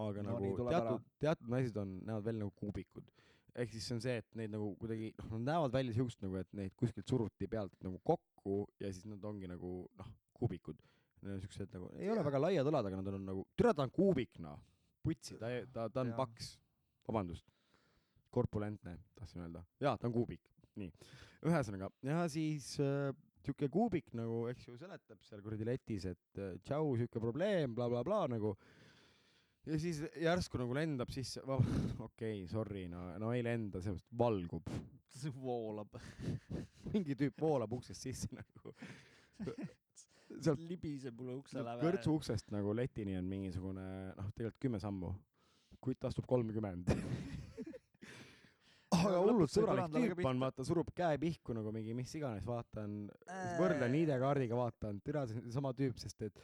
aga No nagu teatud, teatud naised on, näevad välja nagu kuubikud. ehk siis see on see, et neid nagu kuidagi noh, nad näevad välja siuksed nagu, et neid kuskilt suruti pealt nagu kokku ja siis nad ongi nagu noh, kuubikud. Siuksed nagu, ei ole väga laiad õlad, aga nad on nagu, türa ta on kuubik noh, putsi, ta, ta, ta on Jaa. paks, vabandust, korpulentne tahtsin öelda, jaa, ta on kuubik, nii. ühesõnaga, ja siis äh, siuke kuubik nagu, eks ju, seletab seal kuradi letis, et äh, tšau, siuke probleem bla,, blablabla nagu. ja siis järsku nagu lendab sisse, okei okay,, sorry, no, no ei lenda, sellepärast valgub. voolab. mingi tüüp voolab uksest sisse nagu. sealt libiseb mulle ukse läve. kõrtsu uksest nagu letini on mingisugune noh, tegelikult kümme sammu. kutt astub kolmkümmend. aga hullult sõbralik tüüp on, vaata, surub käe pihku nagu mingi mis iganes, vaatan, võrdlen ID-kaardiga, vaatan, türa see on sama tüüp, sest et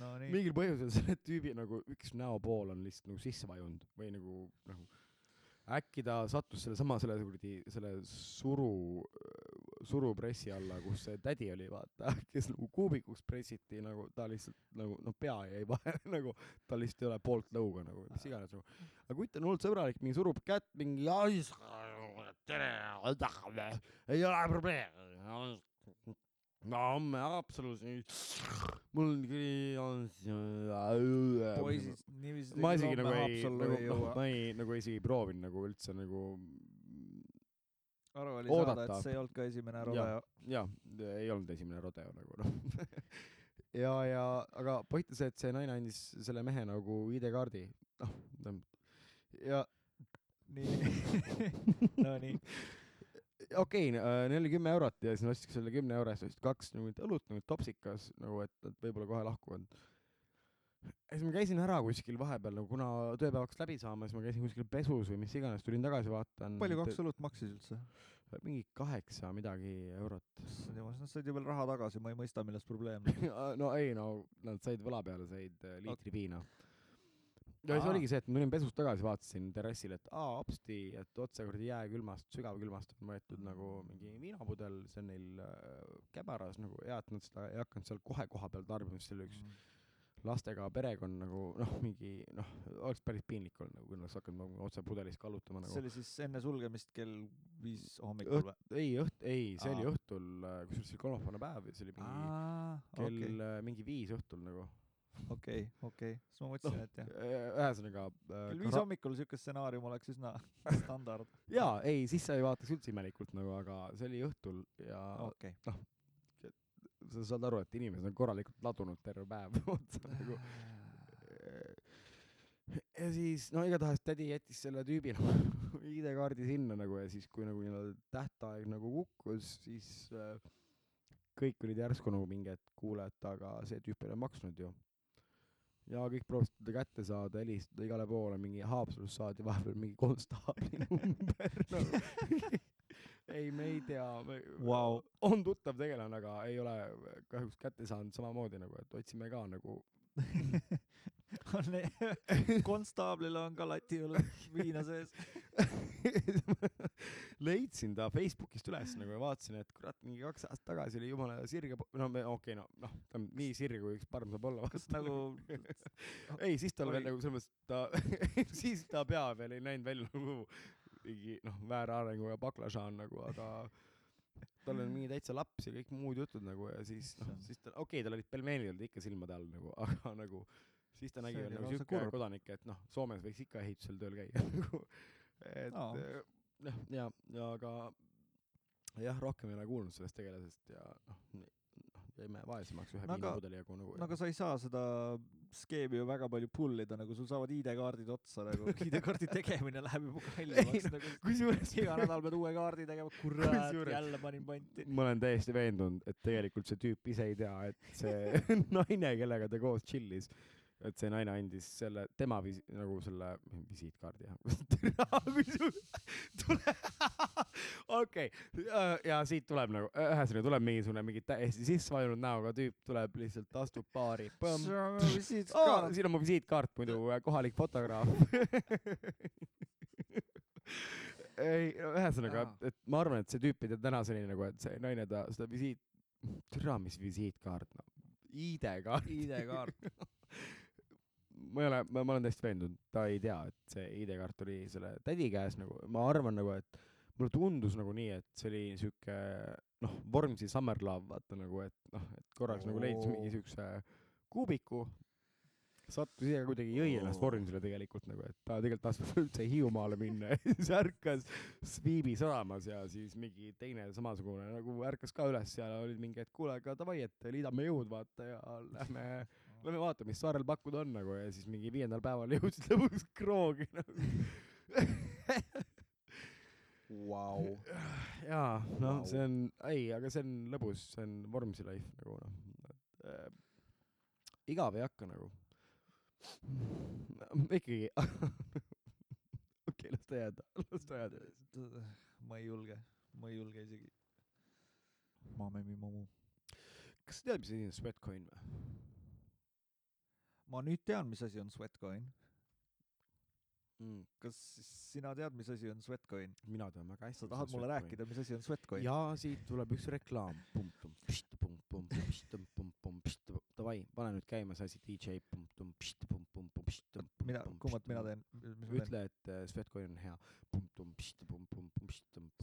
no nii. mingil põhjusel selle tüübi nagu üks näopool on lihtsalt nagu sisse vajunud või nagu, nagu äkki ta sattus sellesama selle kuradi selle suru, surupressi alla, kus see tädi oli, vaata, kes nagu kuubikuks pressiti nagu ta lihtsalt nagu noh, pea jäi vahele nagu tal lihtsalt ei ole poolt lõuga nagu mis iganes nagu. aga kutt on hullult sõbralik, mingi surub kätt mingi tere, ei ole probleemi. no homme absoluutselt, mul on poisid niiviisi ma isegi nagu ei, nagu ei ma ei nagu isegi proovinud nagu üldse nagu aru oli saada, oodata. et see ei olnud ka esimene rodeo. jah, ei olnud esimene rodeo nagu noh. ja, ja aga point on see, et see naine andis selle mehe nagu ID-kaardi, noh, ja nii. no nii. okei okay,, neil oli kümme eurot ja siis nad ostsid selle kümne euro eest ostsid kaks nagu õlut nagu topsikas nagu, et nad võib-olla kohe lahkuvad. Siis ma käisin ära kuskil vahepeal nagu kuna tööpäev hakkas läbi saama, siis ma käisin kuskil pesus või mis iganes, tulin tagasi, vaatan. palju kaks õlut maksis üldse? mingi kaheksa midagi eurot. nad said ju veel raha tagasi, ma ei mõista, milles probleem no ei no nad said võla peale, said äh, liitri piina. ja siis oligi see, et ma tulin pesust tagasi, vaatasin terrassil, et aa hopsti, et otse kuradi jääkülmast, sügavkülmast on võetud nagu mingi viinapudel, see on neil äh, käbaras nagu hea, et nad seda ei hakanud seal kohe koha peal tarbima, sest see oli üks lastega perekond nagu noh, mingi noh, oleks päris piinlik olnud nagu, kui nad oleks hakanud nagu otse pudelis kallutama nagu see. oli siis enne sulgemist kell viis hommikul või? ei õht-, ei, see oli Aa. õhtul, kusjuures see oli kolmapäevane päev ja see oli mingi aa, kell okay. mingi viis õhtul nagu. okei, okei, siis ma mõtlesin, et jah. ühesõnaga. kell viis hommikul siuke stsenaarium oleks üsna standard. jaa, ei, siis sa ei vaataks üldse imelikult nagu, aga see oli õhtul ja okei. Sa saad aru, et inimesed on korralikult ladunud terve päev otsa nagu. ja siis no igatahes tädi jättis selle tüübi nagu ID-kaardi sinna nagu ja siis, kui nagu nii-öelda tähtaeg nagu kukkus, siis äh, kõik olid järsku nagu mingi, et kuule, et aga see tüüp ei ole maksnud ju. ja kõik proovisid teda kätte saada, helistada igale poole, mingi Haapsalust saadi vahepeal mingi konstaabli number nagu. ei, me ei tea Vau. on tuttav tegelane, aga ei ole kahjuks kätte saanud samamoodi nagu, et otsime ka nagu konstaablil on ka lati all viina sees. leidsin ta Facebookist üles nagu ja vaatasin, et kurat, mingi kaks aastat tagasi oli jumala sirge, no me okei okay,, no noh, ta on nii sirge, kui üks parm saab olla. kas nagu, ei, siis tal veel nagu selles mõttes ta, siis ta pea veel ei näinud välja nagu mingi noh, väärarenguga baklažaan nagu, aga tal oli mingi täitsa laps ja kõik muud jutud nagu ja siis noh, siis ta, okei okay,, tal olid pelmeenid olid ikka silmade all nagu, aga nagu siis ta nägi veel nagu siuke kodanik, et noh, Soomes võiks ikka ehitusel tööl käia nagu, et Aa. eh, noh, ja, ja aga jah, rohkem ei ole kuulnud sellest tegelasest ja noh, noh, jäime vaesemaks ühe No viinapudeli jagu nagu no aga sa ei saa seda skeemi ju väga palju pull ida, nagu sul saavad ID-kaardid otsa nagu, ID-kaardi tegemine läheb juba kallimaks Ei, nagu. kusjuures iga nädal pead uue kaardi tegema, kurat, jälle panin panti. ma olen täiesti veendunud, et tegelikult see tüüp ise ei tea, et see naine, kellega ta koos chill'is, et see naine andis selle, tema visi-, nagu selle visiitkaardi jah. tule, okei, ja siit tuleb nagu, ühesõnaga tuleb mingisugune mingi täiesti sisse vajunud näoga tüüp tuleb lihtsalt, astub baari. Oh, siin on mu visiitkaart muidu, kohalik fotograaf. ei, ühesõnaga et ma arvan, et see tüüp ei tea tänaseni nagu, et see naine ta seda visiit, türa, mis visiitkaart, no ID-kaart. ID-kaart. Ma ei ole, ma, ma olen täiesti veendunud, ta ei tea, et see ID-kaart oli selle tädi käes nagu, ma arvan nagu, et mulle tundus nagu nii, et see oli siuke noh, Vormsi Summer Love, vaata nagu, et noh, et korraks nagu leidis Oo. mingi siukse kuubiku, sattus ise kuidagi jõi ennast Oo. Vormsile tegelikult nagu, et ta tegelikult tahtis üldse Hiiumaale minna ja siis ärkas Sviibi sadamas ja siis mingi teine samasugune nagu ärkas ka üles ja olid mingi, et kuule, aga davai, et liidame jõud, vaata ja lähme lähme vaatame, mis saarel pakkuda on nagu ja siis mingi viiendal päeval jõudsid lõpuks kroogi nagu. Vau. jaa, noh Vau., see on, ei, aga see on lõbus, see on Vormsi life nagu noh, et äh, igav ei hakka nagu. ikkagi, okei, las ta jääda, las ta jääda. ma ei julge, ma ei julge isegi. Mamemi mamu. kas sa tead, mis asi on Sweatcoin või? Ma nüüd tean, mis asi on Sweatcoin. Mm. kas siis sina tead, mis asi on Sweatcoin? mina tean väga hästi. sa tahad mulle rääkida, mis asi on Sweatcoin? ja siit tuleb üks reklaam. Davai, pane nüüd käima see asi, DJ. mina, kummat mina teen? ütle, et äh, Sweatcoin on hea.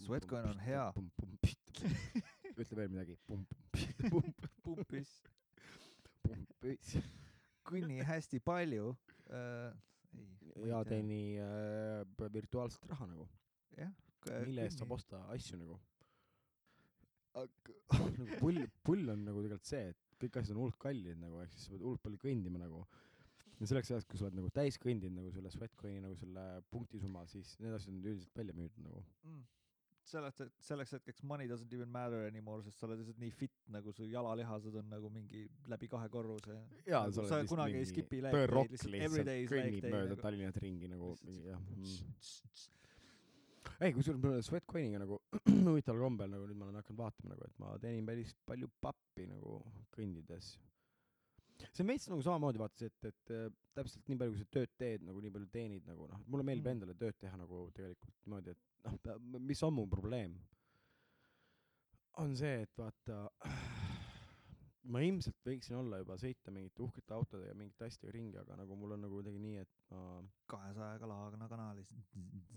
Sweatcoin on hea.. ütle veel midagi. pumpis. Kunni hästi palju äh,. ei. ja. teeni äh, virtuaalset raha nagu, jah. mille eest saab osta asju nagu. nagu pull, pull on nagu tegelikult see, et kõik asjad on hullult kallid nagu, ehk siis sa pead hullult palju kõndima nagu. ja selleks ajaks, kui sa oled nagu täis kõndinud nagu selle Sweatcoini nagu selle punktisumma, siis need asjad on üldiselt välja müüdud nagu. mm.. selleks, selleks hetkeks money doesn't even matter anymore, sest sa oled lihtsalt nii fit nagu su jalalihased on nagu mingi läbi kahe korruse. jaa, Nagu sa oled sa lihtsalt kunagi ei skip'i leg Rock lihtsalt lihtsalt every day is leg day mööda nagu. Tallinnat ringi nagu jah mm.. ei, kusjuures Sweatcoiniga nagu huvitaval kombel nagu nüüd ma olen hakanud vaatama nagu, et ma teenin päris palju pappi nagu kõndides. See on veits nagu samamoodi vaata see, et, et äh, täpselt nii palju, kui sa tööd teed, nagu nii palju teenid nagu noh, mulle meeldib Mm. endale tööd teha nagu tegelikult niimoodi, et noh, mis on mu probleem, on see, et vaata ma ilmselt võiksin olla juba sõita mingite uhkete autodega ja mingite asjadega ringi, aga nagu mul on nagu kuidagi nii, et ma kahesajaga Laagna kanalis.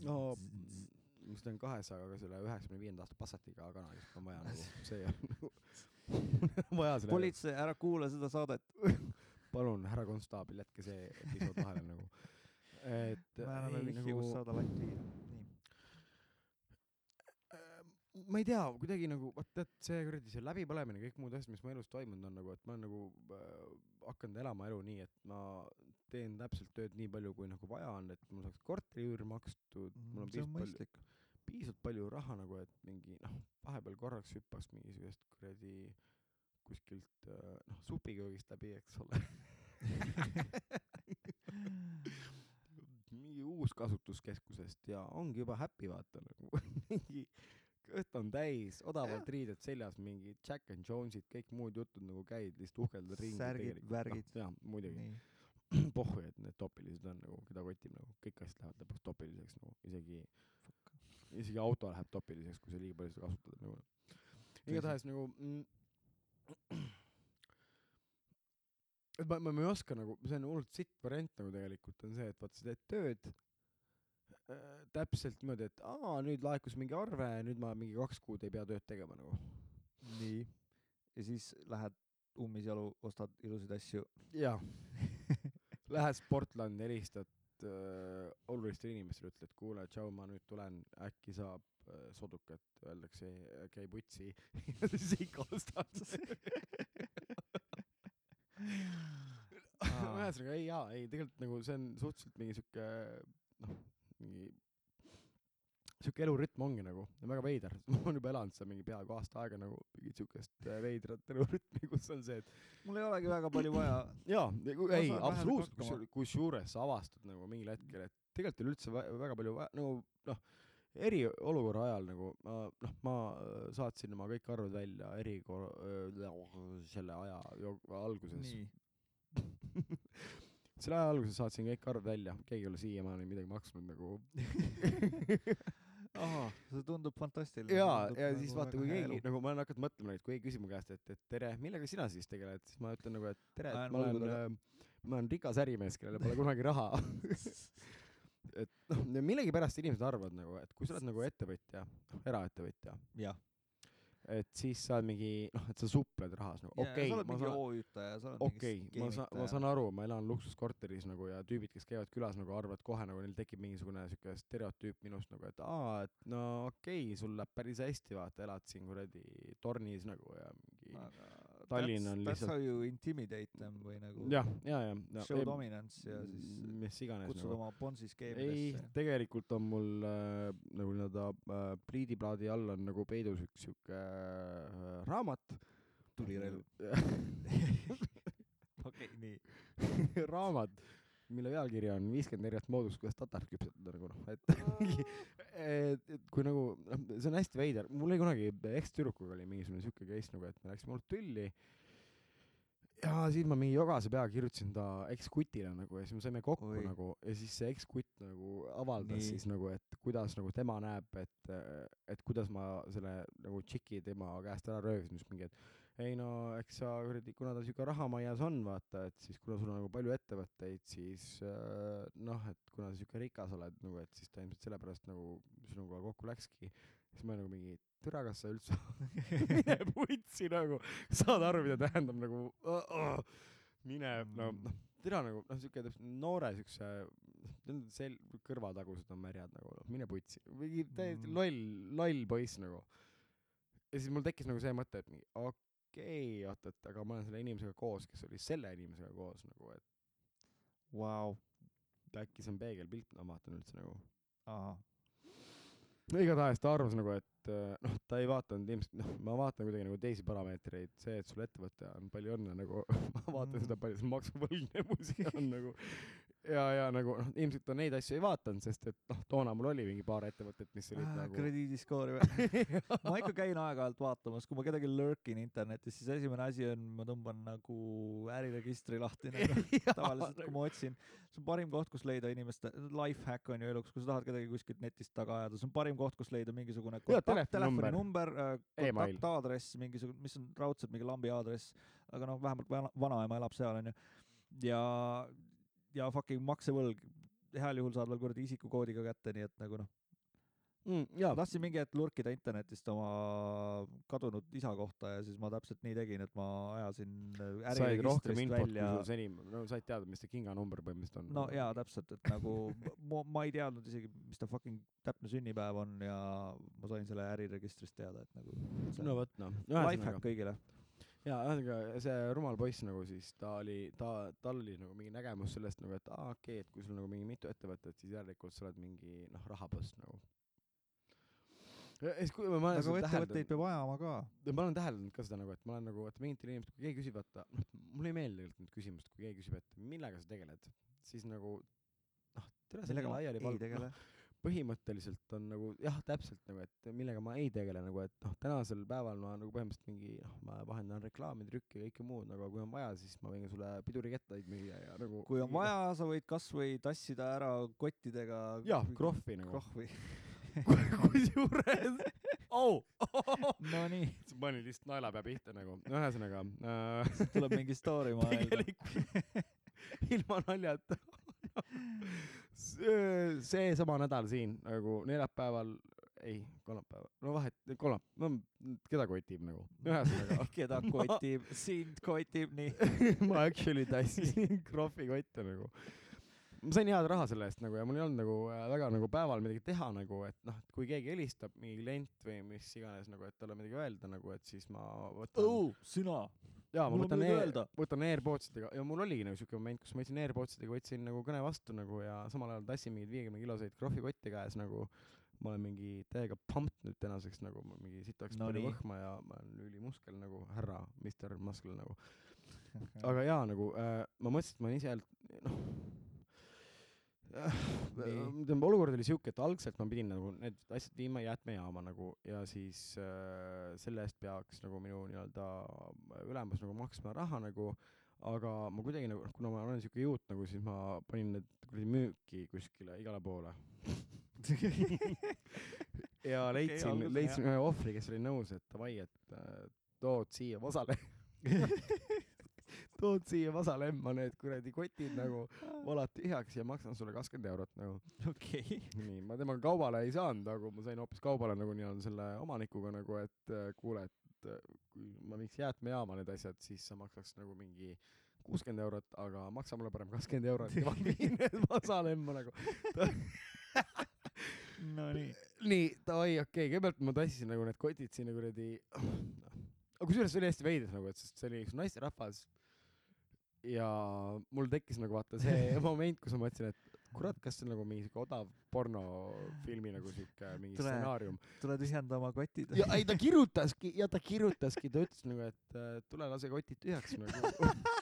no ma sõidan kahesajaga selle üheksakümne viienda aasta Passatiga kanalis, kui on vaja nagu, see on nagu vaja selle politsei, ära kuula seda saadet. palun, härra konstaabil, jätke see episood vahele nagu. et me anname ei, vihje, nagu- kus saada latti. nii. Äh, ma ei tea, kuidagi nagu vot tead see kuradi see läbipõlemine, kõik muud asjad, mis mu elus toimunud on nagu, et ma olen nagu äh, hakanud elama elu nii, et ma teen täpselt tööd nii palju, kui nagu vaja on, et mul saaks korteri üür makstud, mul on see on piisavalt palju, mõistlik. Piisavalt palju raha nagu, et mingi noh, vahepeal korraks hüppaks mingisugust kuradi kuskilt äh, noh, supiköögist läbi, eks ole. mingi uus kasutuskeskusest ja ongi juba happy vaata nagu mingi kõht on täis, odavalt riided seljas, mingi Jack and Jonesid, kõik muud jutud nagu käid, lihtsalt uhkeldad ringi. Särgid, värgid. jaa, muidugi. nii. pohhu, et need topilised on nagu, keda kotib nagu, kõik asjad lähevad lõpuks topiliseks nagu, isegi, isegi auto läheb topiliseks, kui sa liiga palju seda kasutad nagu. igatahes nagu mm, et ma, ma, ma ei oska nagu, see on hullult sitt variant nagu tegelikult on see, et vaat sa teed tööd äh, täpselt niimoodi, et aa, nüüd laekus mingi arve, nüüd ma mingi kaks kuud ei pea tööd tegema nagu. nii. ja siis lähed ummisjalu, ostad ilusaid asju. jaa. Lähed Sportlandi, helistad äh, olulistele inimestele, ütled, kuule, tšau, ma nüüd tulen, äkki saab äh, sodukat, öeldakse, käi putsi. Ja siis ikka ostad. ühesõnaga ei jaa, ei tegelikult nagu see on suhteliselt mingi sihuke noh, mingi sihuke elurütm ongi nagu, väga veider, ma olen juba elanud seal mingi peaaegu aasta aega nagu mingit siukest äh, veidrat elurütmi, kus on see, et mul ei olegi väga palju vaja. jaa, ei absoluutselt, kusjuures sa avastad nagu mingil hetkel, et tegelikult ei ole üldse vä- väga palju vaja, nagu noh, eriolukorra ajal nagu ma noh, ma äh, saatsin oma kõik arved välja erikor-, selle aja alguses. selle aja alguses saatsin kõik arved välja, keegi ei ole siiamaani midagi maksnud nagu. ahah, see tundub fantastiline. jaa, ja siis vaata, kui keegi nagu ma olen hakanud mõtlema neid, kui keegi küsib mu käest, et, et tere, millega sina siis tegeled, siis ma ütlen nagu, et tere, et ma olen valgule., ma olen rikas ärimees, kellel pole kunagi raha. et noh, millegipärast inimesed arvavad nagu, et kui sa oled nagu ettevõtja, eraettevõtja, jah, et siis sa oled mingi noh, et sa supled rahas nagu, okei sa okay,, oled ma mingi saan, OÜ-taja, sa oled okei okay,, ma saan, ma saan aru, ma elan luksuskorteris nagu ja tüübid, kes käivad külas nagu arvavad kohe nagu neil tekib mingisugune siuke stereotüüp minust nagu, et aa, et no okei okay,, sul läheb päris hästi, vaata, elad siin kuradi tornis nagu ja mingi Tallinn on That's lihtsalt- how you intimidate them või nagu jah, ja, ja, ja show dominance ja siis mis iganes kutsud nagu. oma Bonsi ei skeemidesse., tegelikult on mul äh, nagu nii-öelda äh, pliidiplaadi all on nagu peidus üks siuke äh, raamat. tulirelv. okei, nii. raamat, mille pealkiri on viiskümmend erinevat moodust, kuidas tatart küpsetada nagu noh, et mingi, kui nagu noh, see on hästi veider, mul oli kunagi ekstüdrukuga oli mingisugune siuke case nagu, et me läksime hullult tülli. ja siis ma mingi jogase peaga kirjutasin ta ekskutile nagu ja siis me saime kokku Oi. Nagu ja siis see ekskutt nagu avaldas. Nii. siis nagu, et kuidas nagu tema näeb, et, et kuidas ma selle nagu tšiki tema käest ära röövisin, siis mingi, et ei no eks sa kuradi, kuna ta siuke rahamaias on, vaata, et siis kuna sul on nagu palju ettevõtteid, siis äh, noh, et kuna sa siuke rikas oled nagu, et siis ta ilmselt sellepärast nagu sinuga kokku läkski. siis ma nagu mingi, türa, kas sa üldse mine putsi nagu, saad aru, mida tähendab nagu uh, uh, mine no noh, türa nagu noh, siuke noore siukse, sel-, kõrvatagused on märjad nagu noh, mine putsi, mingi täiesti Mm. loll, loll poiss nagu. ja siis mul tekkis nagu see mõte, et mingi okei okay,, oot, et aga ma olen selle inimesega koos, kes oli selle inimesega koos nagu, et Vau. äkki see on peegelpilt, ma vaatan üldse nagu. no igatahes ta arvas nagu, et äh, noh, ta ei vaadanud ilmselt, noh, ma vaatan kuidagi nagu teisi parameetreid, see, et sul ettevõte on, palju õnne nagu, ma vaatan Mm. seda, palju sul maksuvõlgnevusi on nagu. ja, ja nagu noh, ilmselt ta neid asju ei vaadanud, sest et noh, toona mul oli mingi paar ettevõtet, mis olid nagu krediidiskoori või? ma ikka käin aeg-ajalt vaatamas, kui ma kedagi lurkin internetis, siis esimene asi on, ma tõmban nagu äriregistri lahti nagu tavaliselt, kui ma otsin. see on parim koht, kus leida inimeste, life hack on ju eluks, kui sa tahad kedagi kuskilt netist taga ajada, see on parim koht, kus leida mingisugune kontakt, telefoninumber. Email. kontaktaadress, mingisugune, mis on raudselt mingi lambi aadress, aga noh, vähemalt vana, vanaema elab seal onju. ja, ja fucking maksevõlg, heal juhul saad veel kuradi isikukoodiga kätte, nii et nagu noh, mm,. tahtsin mingi hetk lurkida internetist oma kadunud isa kohta ja siis ma täpselt nii tegin, et ma ajasin äh, äriregistrist välja no said teada, mis see kinganumber põhimõtteliselt on. no jaa, täpselt, et nagu ma, ma ei teadnud isegi, mis ta fucking täpne sünnipäev on ja ma sain selle äriregistrist teada, et nagu no vot noh, life ühesõnaga hack kõigile. jaa, ühesõnaga see rumal poiss nagu siis ta oli, ta, tal oli nagu mingi nägemus sellest nagu, et aa okei okay,, et kui sul nagu mingi mitu ettevõtet, siis järelikult sa oled mingi noh, rahapõst nagu. ja siis, kui ma aga ettevõtteid peab ajama ka. ma olen täheldanud ka seda nagu, et ma olen nagu, vaata mingitel inimestel, kui keegi küsib, vaata, noh, mulle ei meeldi tegelikult need küsimused, kui keegi küsib, et millega sa tegeled, siis nagu noh, tere, sa millega ma laiali ei tegele. põhimõtteliselt on nagu jah, täpselt nagu, et millega ma ei tegele nagu, et noh, tänasel päeval ma nagu põhimõtteliselt mingi noh, ma vahendan reklaami, trükki ja kõike muud, aga kui on vaja, siis ma võin sulle pidurikettaid müüa ja nagu kui on vaja, sa võid kasvõi tassida ära kottidega. jah, krohvi nagu. krohvi. kusjuures, au, Nonii, sa panid lihtsalt naela pea pihta nagu, ühesõnaga äh, tuleb mingi story mõelda. ilma naljata seesama nädal siin nagu neljapäeval ei kolmapäeval. No vahet kolmap- no keda kotib nagu? Ühesõnaga. Keda kotib, sind kotib nii. ma actually tassisin krohvikotte nagu. Ma sain head raha selle eest nagu ja mul ei olnud nagu äh, väga nagu päeval midagi teha nagu et noh et kui keegi helistab mingi klient või mis iganes nagu et talle midagi öelda nagu et siis ma võtan sina. jaa, ma võtan Air, võtan AirPodsidega ja mul oligi nagu siuke moment, kus ma võtsin AirPodsidega, võtsin nagu kõne vastu nagu ja samal ajal tassin mingeid viiekümne kiloseid krohvikotte käes nagu ma olen mingi täiega pumped nüüd tänaseks nagu ma mingi sitaks No palju võhma ja ma olen ülimuskel nagu härra, Mr Muscle nagu. aga jaa, nagu äh, ma mõtlesin, et ma olen ise noh. tähendab, olukord oli siuke, et algselt ma pidin nagu need asjad viima jäätmejaama nagu ja siis äh, selle eest peaks nagu minu nii-öelda ülemus nagu maksma raha nagu, aga ma kuidagi nagu, kuna ma olen siuke juut nagu, siis ma panin need kuradi müüki kuskile igale poole. ja leidsin on leidsin ühe ohvri, kes oli nõus, et davai, et äh, tood siia vasale tood siia vasalemma need kuradi kotid nagu, valad tühjaks ja maksan sulle kakskümmend eurot nagu. okei. nii, ma temaga kaubale ei saanud, aga ma sain hoopis kaubale nagu nii-öelda selle omanikuga nagu, et äh, kuule, et äh, kui ma viiks jäätmejaama need asjad, siis sa maksaks nagu mingi kuuskümmend eurot, aga maksa mulle parem kakskümmend eurot ja ma viin need vasalemma nagu. Nonii. nii, davai, okei okay., kõigepealt ma tassisin nagu need kotid sinna kuradi, aga kusjuures see oli hästi veider nagu, et sest see oli üks naisterahvas ja mul tekkis nagu vaata see moment, kus ma mõtlesin, et kurat, kas see on nagu mingi siuke odav pornofilmi nagu siuke mingi Tule. stsenaarium. tuled ühenda oma kotid. ja ei, ta kirjutaski ja ta kirjutaski, ta ütles nagu, et äh, tule lase kotid tühjaks nagu.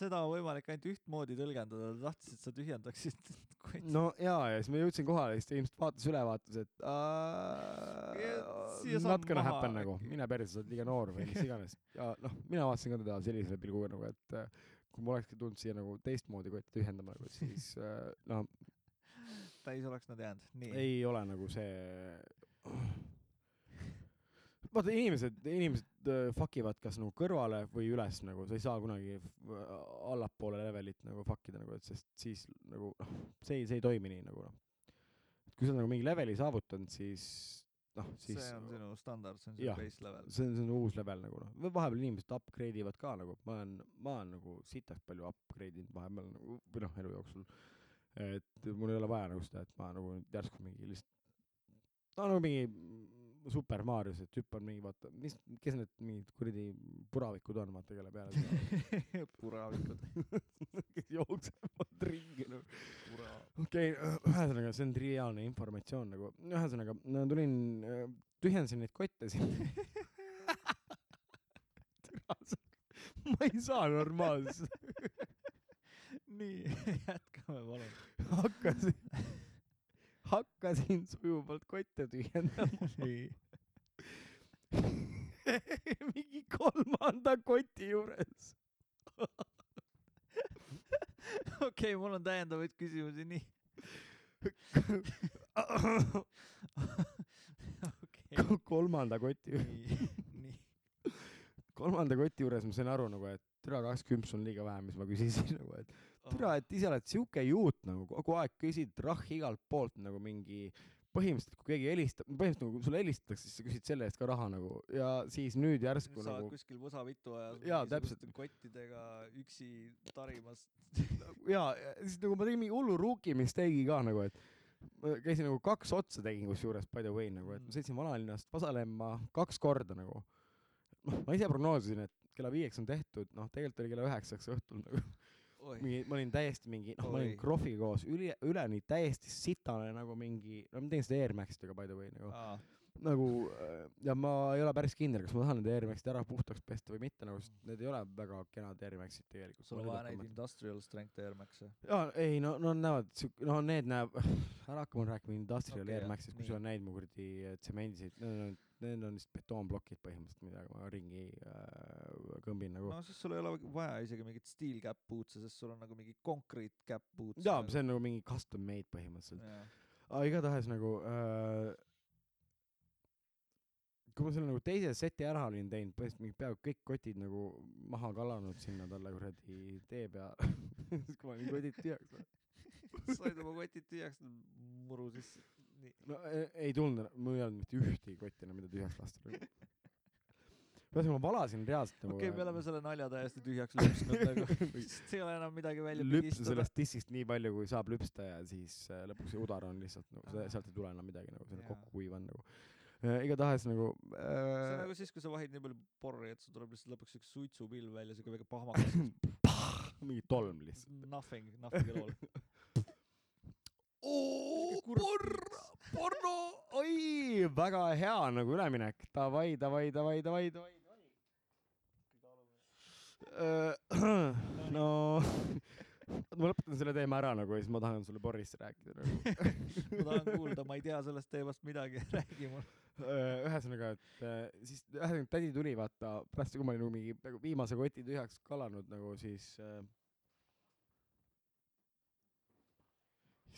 seda on võimalik ainult ühtmoodi tõlgendada, ta tahtis, et sa tühjendaksid no jaa, ja siis ma jõudsin kohale ja siis ta ilmselt vaatas üle, vaatas, et uh, maha happen nagu, mine perse, sa oled liiga noor või mis iganes. ja noh, mina vaatasin ka teda sellisele pilguga nagu, et äh, kui ma olekski tulnud siia nagu teistmoodi kotti tühjendama nagu, siis äh, noh, täis oleks nad jäänud. nii. ei ole nagu see vaata inimesed, inimesed äh, fuck ivad kas nagu kõrvale või üles nagu, sa ei saa kunagi f- allapoole levelit nagu fuck ida nagu, et sest siis nagu noh, see ei, see ei toimi nii nagu noh. et kui sa nagu mingi leveli saavutanud, siis noh, siis see on sinu standard, see on sinu base level. see on, see on uus level nagu noh, vahepeal inimesed upgrade ivad ka nagu, ma olen, ma olen nagu sitaks palju upgrade inud vahepeal nagu või noh, elu jooksul. et mul ei ole vaja nagu seda, et ma nagu järsku mingi lihtsalt no nagu mingi Super Marios, et hüppan mingi vaata, mis, kes need mingid kuradi puravikud on, vaata kelle peale sa puravikud. kes jooksevad ringi nagu. okei okay,, ühesõnaga see on triviaalne informatsioon nagu, ühesõnaga no, tulin, tühjendasin neid kotte siin. ma ei saa normaalselt. nii, jätkame palun. hakkasin, hakkasin sujuvalt kotte tühjendama. mingi kolmanda koti juures. okei, mul on täiendavaid küsimusi, nii. okei, kolmanda koti, nii. kolmanda koti juures ma sain aru nagu, et türa kaks kümpsu on liiga vähe, mis ma küsisin nagu, et türa, et ise oled siuke juut nagu kogu aeg küsid rahhi igalt poolt nagu mingi põhimõtteliselt, kui keegi helistab, põhimõtteliselt nagu sulle helistatakse, siis sa küsid selle eest ka raha nagu ja siis nüüd järsku sa oled nagu kuskil võsavitu ajas Jaa, mingisuguste kottidega üksi tarimas. ja ja siis nagu ma tegin mingi hullu rookie mistake'i ka nagu, et ma käisin nagu kaks otsa tegin kusjuures by the way nagu, et ma Mm. sõitsin vanalinnast Vasalemma kaks korda nagu. noh, ma ise prognoosisin, et kella viieks on tehtud, noh, tegelikult oli kella üheksaks õhtul nagu mingi, ma olin täiesti mingi, noh, ma olin Oi. krohviga koos üli, üleni täiesti sitane nagu mingi, no ma tegin seda Air Maxidega by the way nagu, nagu äh, ja ma ei ole päris kindel, kas ma tahan need Air Maxid ära puhtaks pesta või mitte nagu, sest need ei ole väga kenad Air Maxid tegelikult. sul on vaja neid industrial strength Air Max'e. jaa, ei no, no näevad no need näeb, ära hakka mulle rääkima industrial okay, Air Maxist, kui sa näid mu kuradi äh, tsemendiseid, need on, need on lihtsalt betoonplokid põhimõtteliselt, millega ma ringi äh, kõmbin nagu no siis sul ei ole vaja isegi mingit steel cap boot'e, sest sul on nagu mingi concrete cap boots. jaa, see on nagu mingi custom made põhimõtteliselt. aga igatahes nagu äh, kui ma selle nagu teise seti ära olin teinud, põhimõtteliselt mingi peaaegu kõik kotid nagu maha kallanud sinna talle kuradi tee peale siis kui ma olin kotid tühjaks said oma kotid tühjaks, muru sisse. nii. no ei, ei tulnud, mul ei olnud mitte ühtegi kotti enam, mida tühjaks lasta nagu.. ühesõnaga ma valasin reaalselt nagu okei okay,, me oleme selle nalja täiesti tühjaks lüpsnud nagu, sest ei ole enam midagi välja lüpsa sellest dissist nii palju, kui saab lüpsta ja siis äh, lõpuks see udar on lihtsalt nagu, Aa. sealt ei tule enam midagi nagu, see on kokku kuiv on nagu äh,. igatahes nagu see on äh, nagu siis, kui sa vahid nii palju porri, et sul tuleb lihtsalt lõpuks üks suitsupilv välja, siuke väike pahmakas. mingi tolm lihtsalt. Nothing, nothing at all. oo, kurb porno, oi, väga hea nagu üleminek, davai, davai, davai, davai, davai, davai. no ma lõpetan selle teema ära nagu ja siis ma tahan sulle porrist rääkida nagu. ma tahan kuulda, ma ei tea sellest teemast midagi, räägi mulle. ühesõnaga, et äh, siis ühesõnaga tädi tuli vaata pärast, kui ma olin nagu mingi peaaegu viimase koti tühjaks kallanud nagu siis äh,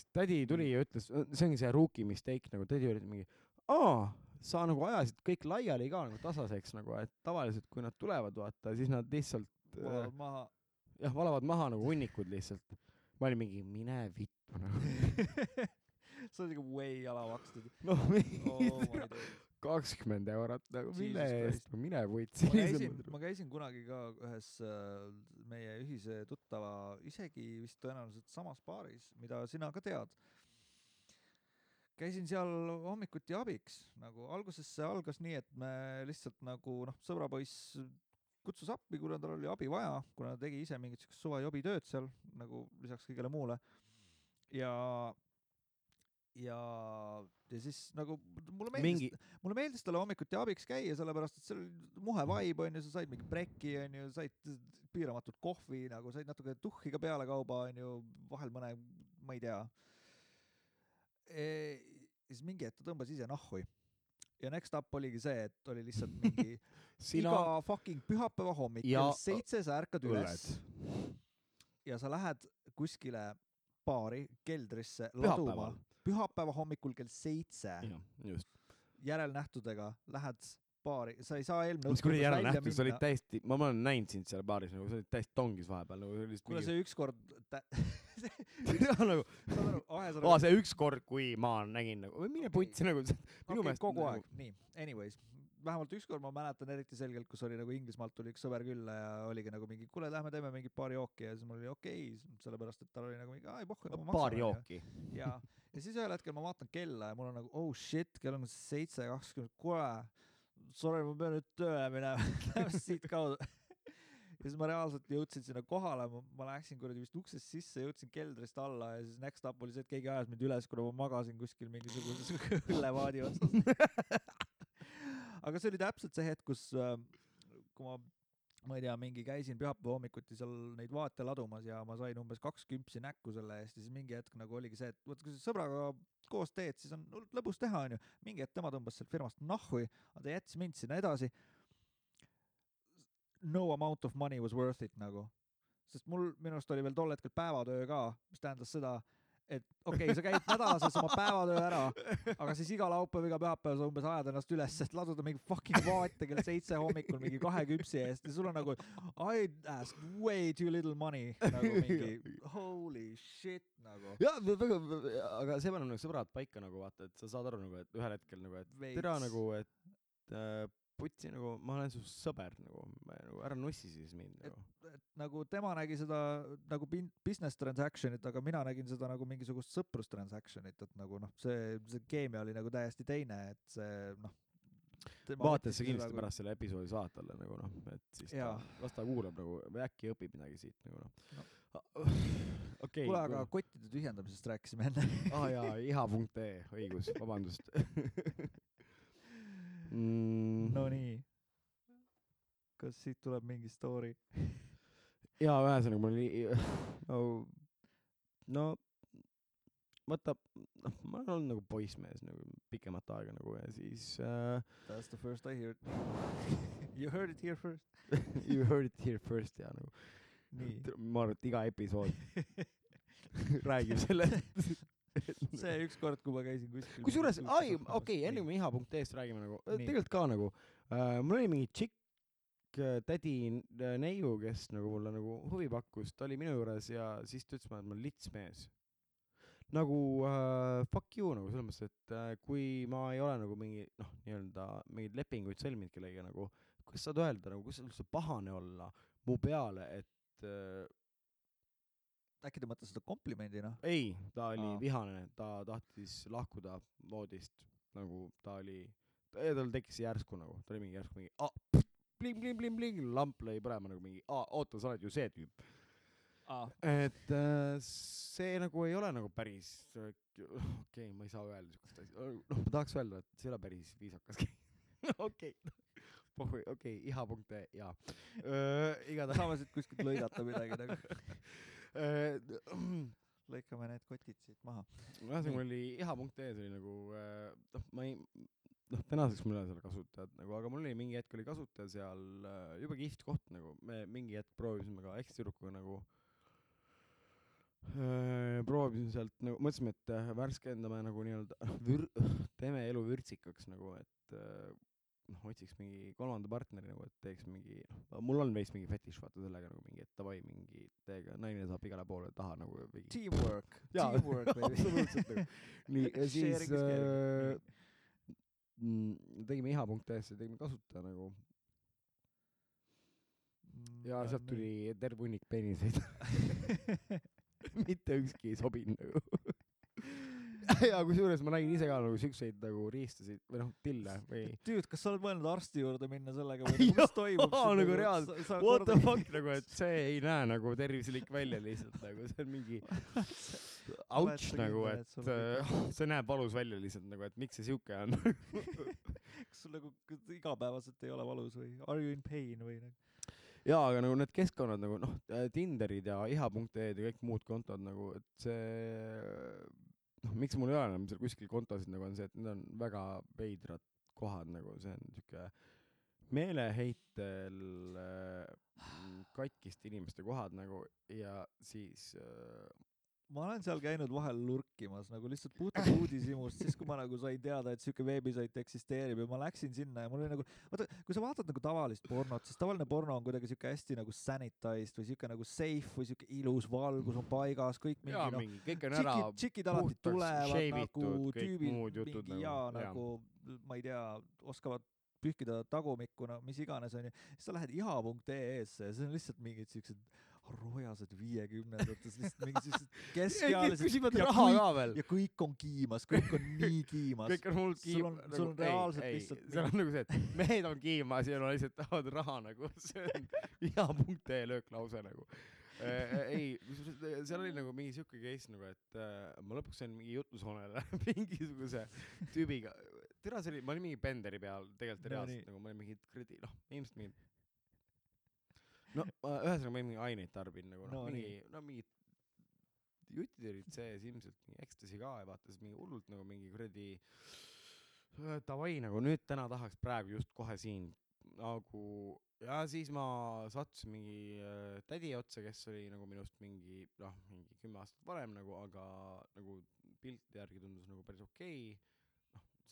siis tädi tuli ja ütles, see ongi see rookie mistake nagu tädi oli mingi, aa, sa nagu ajasid kõik laiali ka nagu tasaseks nagu, et tavaliselt kui nad tulevad, vaata, siis nad lihtsalt äh, valad maha. jah, valavad maha nagu hunnikud lihtsalt. ma olin mingi, mine vittu nagu. see on siuke way jala makstud. noh, oh kakskümmend eurot nagu, mille eest mine vutsi. ma käisin, ma käisin kunagi ka ühes äh, meie ühise tuttava, isegi vist tõenäoliselt samas baaris, mida sina ka tead. käisin seal hommikuti abiks, nagu alguses see algas nii, et me lihtsalt nagu noh, sõbrapoiss kutsus appi, kuna tal oli abi vaja, kuna ta tegi ise mingit siukest suva jobitööd seal nagu lisaks kõigele muule. ja, ja, ja siis nagu mulle meeldis mingi, mulle meeldis talle hommikuti abiks käia, sellepärast et seal oli muhe vibe onju, sa said mingi brekki onju, said piiramatut kohvi nagu, said natuke tuhhi ka pealekauba onju, vahel mõne, ma ei tea e,. siis mingi hetk ta tõmbas ise nahhui ja next up oligi see, et oli lihtsalt mingi sina iga fucking pühapäeva hommik Ja kell seitse sa ärkad üles õlled. ja sa lähed kuskile baari keldrisse laduma pühapäeva hommikul kell seitse järelnähtudega lähed baari, sa ei saa eelmine mis kuradi järelnähtus, sa olid täiesti, ma, olen näinud sind seal baaris nagu, sa olid täiesti tongis vahepeal nagu see kuule, see ükskord tä-, nagu, aa see üks kord, kui ma nägin nagu, mine putsi nagu, minu meelest kogu nagu, aeg, nii, anyways, vähemalt ükskord ma mäletan eriti selgelt, kus oli nagu Inglismaalt tuli üks sõber külla ja oligi nagu mingi, kuule, lähme teeme mingit paari jooki ja siis mul oli okei okay,, sellepärast et tal oli nagu mingi, aa ei pohhu, paar jooki. ja, ja siis ühel hetkel ma vaatan kella ja mul on nagu oh shit, kell on seitse kakskümmend, kuule, sorry, ma pean nüüd tööle minema, lähme siitkaudu. ja siis ma reaalselt jõudsin sinna kohale, ma läksin kuradi vist uksest sisse, jõudsin keldrist alla ja siis next up oli see, et keegi ajas mind üles, kuna ma magasin kuskil mingisuguses õllevaadi otsas. aga see oli täpselt see hetk, kus, kui ma ma ei tea, mingi käisin pühapäeva hommikuti seal neid vaate ladumas ja ma sain umbes kaks küpsi näkku selle eest ja siis mingi hetk nagu oligi see, et vot kui sa sõbraga koos teed, siis on lõbus teha, onju. mingi hetk tema tõmbas sealt firmast nahhui, aga ta jättis mind sinna edasi. No amount of money was worth it nagu, sest mul minu arust oli veel tol hetkel päevatöö ka, mis tähendas seda, et okei okay,, sa käid nädalases oma päevatöö ära, aga siis iga laupäev, iga pühapäev sa umbes ajad ennast üles, et laduda mingi fucking vaate kell seitse hommikul mingi kahe küpsi eest ja sul on nagu I ask way too little money nagu mingi holy shit nagu. jaa, väga, aga see paneb nagu sõbrad paika nagu vaata, et sa saad aru nagu, et ühel hetkel nagu, et tere nagu, et äh, putsi nagu, ma olen su sõber nagu, nagu ära nussi siis mind nagu. et nagu tema nägi seda nagu business transaction'it, aga mina nägin seda nagu mingisugust sõprus transaction'it, et nagu noh, see, see keemia oli nagu täiesti teine, et see noh. vaata, sa kindlasti pärast selle episoodi saad talle nagu noh, et siis ta Jaa., las ta kuulab nagu või äkki õpib midagi siit nagu noh No. no.. okei. kuule, aga kottide tühjendamisest rääkisime enne. aa jaa, iha.ee, õigus, vabandust mm,. Nonii. kas siit tuleb mingi story? jaa, ühesõnaga mul oli, no, no vaata, noh, ma olen olnud nagu poissmees nagu pikemat aega nagu ja siis äh, That's the first I heard. You heard it here first. you heard it here first ja nagu nii. ma arvan, et iga episood räägib sellest. see ükskord, kui ma käisin kuskil. kusjuures, ai, okei, enne kui me iha.ee-st räägime nagu, Nii. tegelikult ka nagu äh,, mul oli mingi tšikk äh, tädi äh, neiu, kes nagu mulle nagu huvi pakkus, ta oli minu juures ja siis ta ütles mulle, et ma olen lits mees. nagu äh, fuck you nagu selles mõttes, et äh, kui ma ei ole nagu mingi noh, nii-öelda mingeid lepinguid sõlminud kellegagi nagu, kuidas saad öelda nagu, kuidas üldse pahane olla mu peale, et äh, äkki ta mõtles seda komplimendina? ei, ta oli Aa. vihane, ta tahtis lahkuda voodist, nagu ta oli, tal tekkis järsku nagu, ta oli mingi järsku mingi ah, bling-bling-bling-bling, lamp lõi põlema nagu mingi, oota, sa oled ju see tüüp. et äh, see nagu ei ole nagu päris, okei okay,, ma ei saa öelda siukest asja, noh, ma tahaks öelda, et see ei ole päris viisakas. okei, pohhui, okei, iha.ee, jaa. igatahes saame siit kuskilt lõigata midagi nagu. Äh, lõikame need kotid siit maha. ühesõnaga mul oli iha.ee see oli nagu äh, noh, ma ei noh, tänaseks mul ei ole seal kasutajat nagu, aga mul oli mingi hetk oli kasutaja seal äh, jube kihvt koht nagu, me mingi hetk proovisime ka ekstüdrukuga nagu proovisime sealt nagu, mõtlesime, et värskendame nagu nii-öelda vür-, teeme elu vürtsikaks nagu, et noh, otsiks mingi kolmanda partneri nagu, et teeks mingi, noh, mul on veits mingi fetiš vaata sellega nagu mingi, et davai, mingi teiega naine saab igale poole taha nagu mingi Teamwork, teamwork absoluutselt nagu. nii, ja siis äh, tegime iha.ee-sse, tegime kasutaja nagu. Mm, ja sealt tuli terve hunnik peeniseid. mitte ükski ei sobinud nagu. ja kusjuures ma nägin ise ka nagu siukseid nagu riistasid või noh, tille või Dude, kas sa oled mõelnud arsti juurde minna sellega või nagu, mis toimub Jaa, nagu reaalselt. what the fuck nagu, et see ei näe nagu tervislik välja lihtsalt nagu see on mingi ouch nagu, et äh, see näeb valus välja lihtsalt nagu, et miks see siuke on. kas sul nagu igapäevaselt ei ole valus või are you in pain või nagu? jaa, aga nagu need keskkonnad nagu noh, Tinderid ja iha.ee-d ja kõik muud kontod nagu, et see noh, miks mul ei ole enam seal kuskil kontosid nagu on see, et need on väga veidrad kohad nagu, see on siuke meeleheitel äh, katkiste inimeste kohad nagu ja siis äh, ma olen seal käinud vahel lurkimas nagu lihtsalt puhtalt uudishimust, siis kui ma nagu sain teada, et siuke veebisait eksisteerib ja ma läksin sinna ja mul oli nagu, vaata, kui sa vaatad nagu tavalist pornot, siis tavaline porno on kuidagi siuke hästi nagu sanitized või siuke nagu safe või siuke ilus valgus on paigas, kõik mingi noh, mingi kõik on ära tšikid, tšikid alati tulevad nagu tüübid mingi nagu, jaa. nagu ma ei tea, oskavad pühkida tagumikku, no mis iganes onju, siis sa lähed iha.ee-sse ja see on lihtsalt mingid siuksed roojased viiekümnendates lihtsalt mingid siuksed keskealised küsivad ja raha ka veel. ja kõik on kiimas, kõik on nii kiimas. kõik on sul kiim- on, sul on reaalselt ei, lihtsalt seal on nagu see, et mehed on kiimas ja no lihtsalt tahavad raha nagu, see on iha.ee lööklause nagu. ei, seal oli nagu mingi siuke case nagu, et äh, ma lõpuks sain mingi jutusoonele mingisuguse tüübiga, tere, see oli, ma olin mingi Benderi peal tegelikult No reaalselt nii. nagu ma olin mingi kuradi noh, ilmselt mingi no ma ühesõnaga ma mingi aineid tarbin nagu noh No mingi nii. no mingid jutid olid sees ilmselt mingi ekstasi ka ja vaata siis mingi hullult nagu mingi kuradi äh, davai nagu nüüd täna tahaks praegu just kohe siin nagu ja siis ma sattusin mingi äh, tädi otsa kes oli nagu minust mingi noh mingi kümme aastat vanem nagu aga nagu pilti järgi tundus nagu päris okei okay.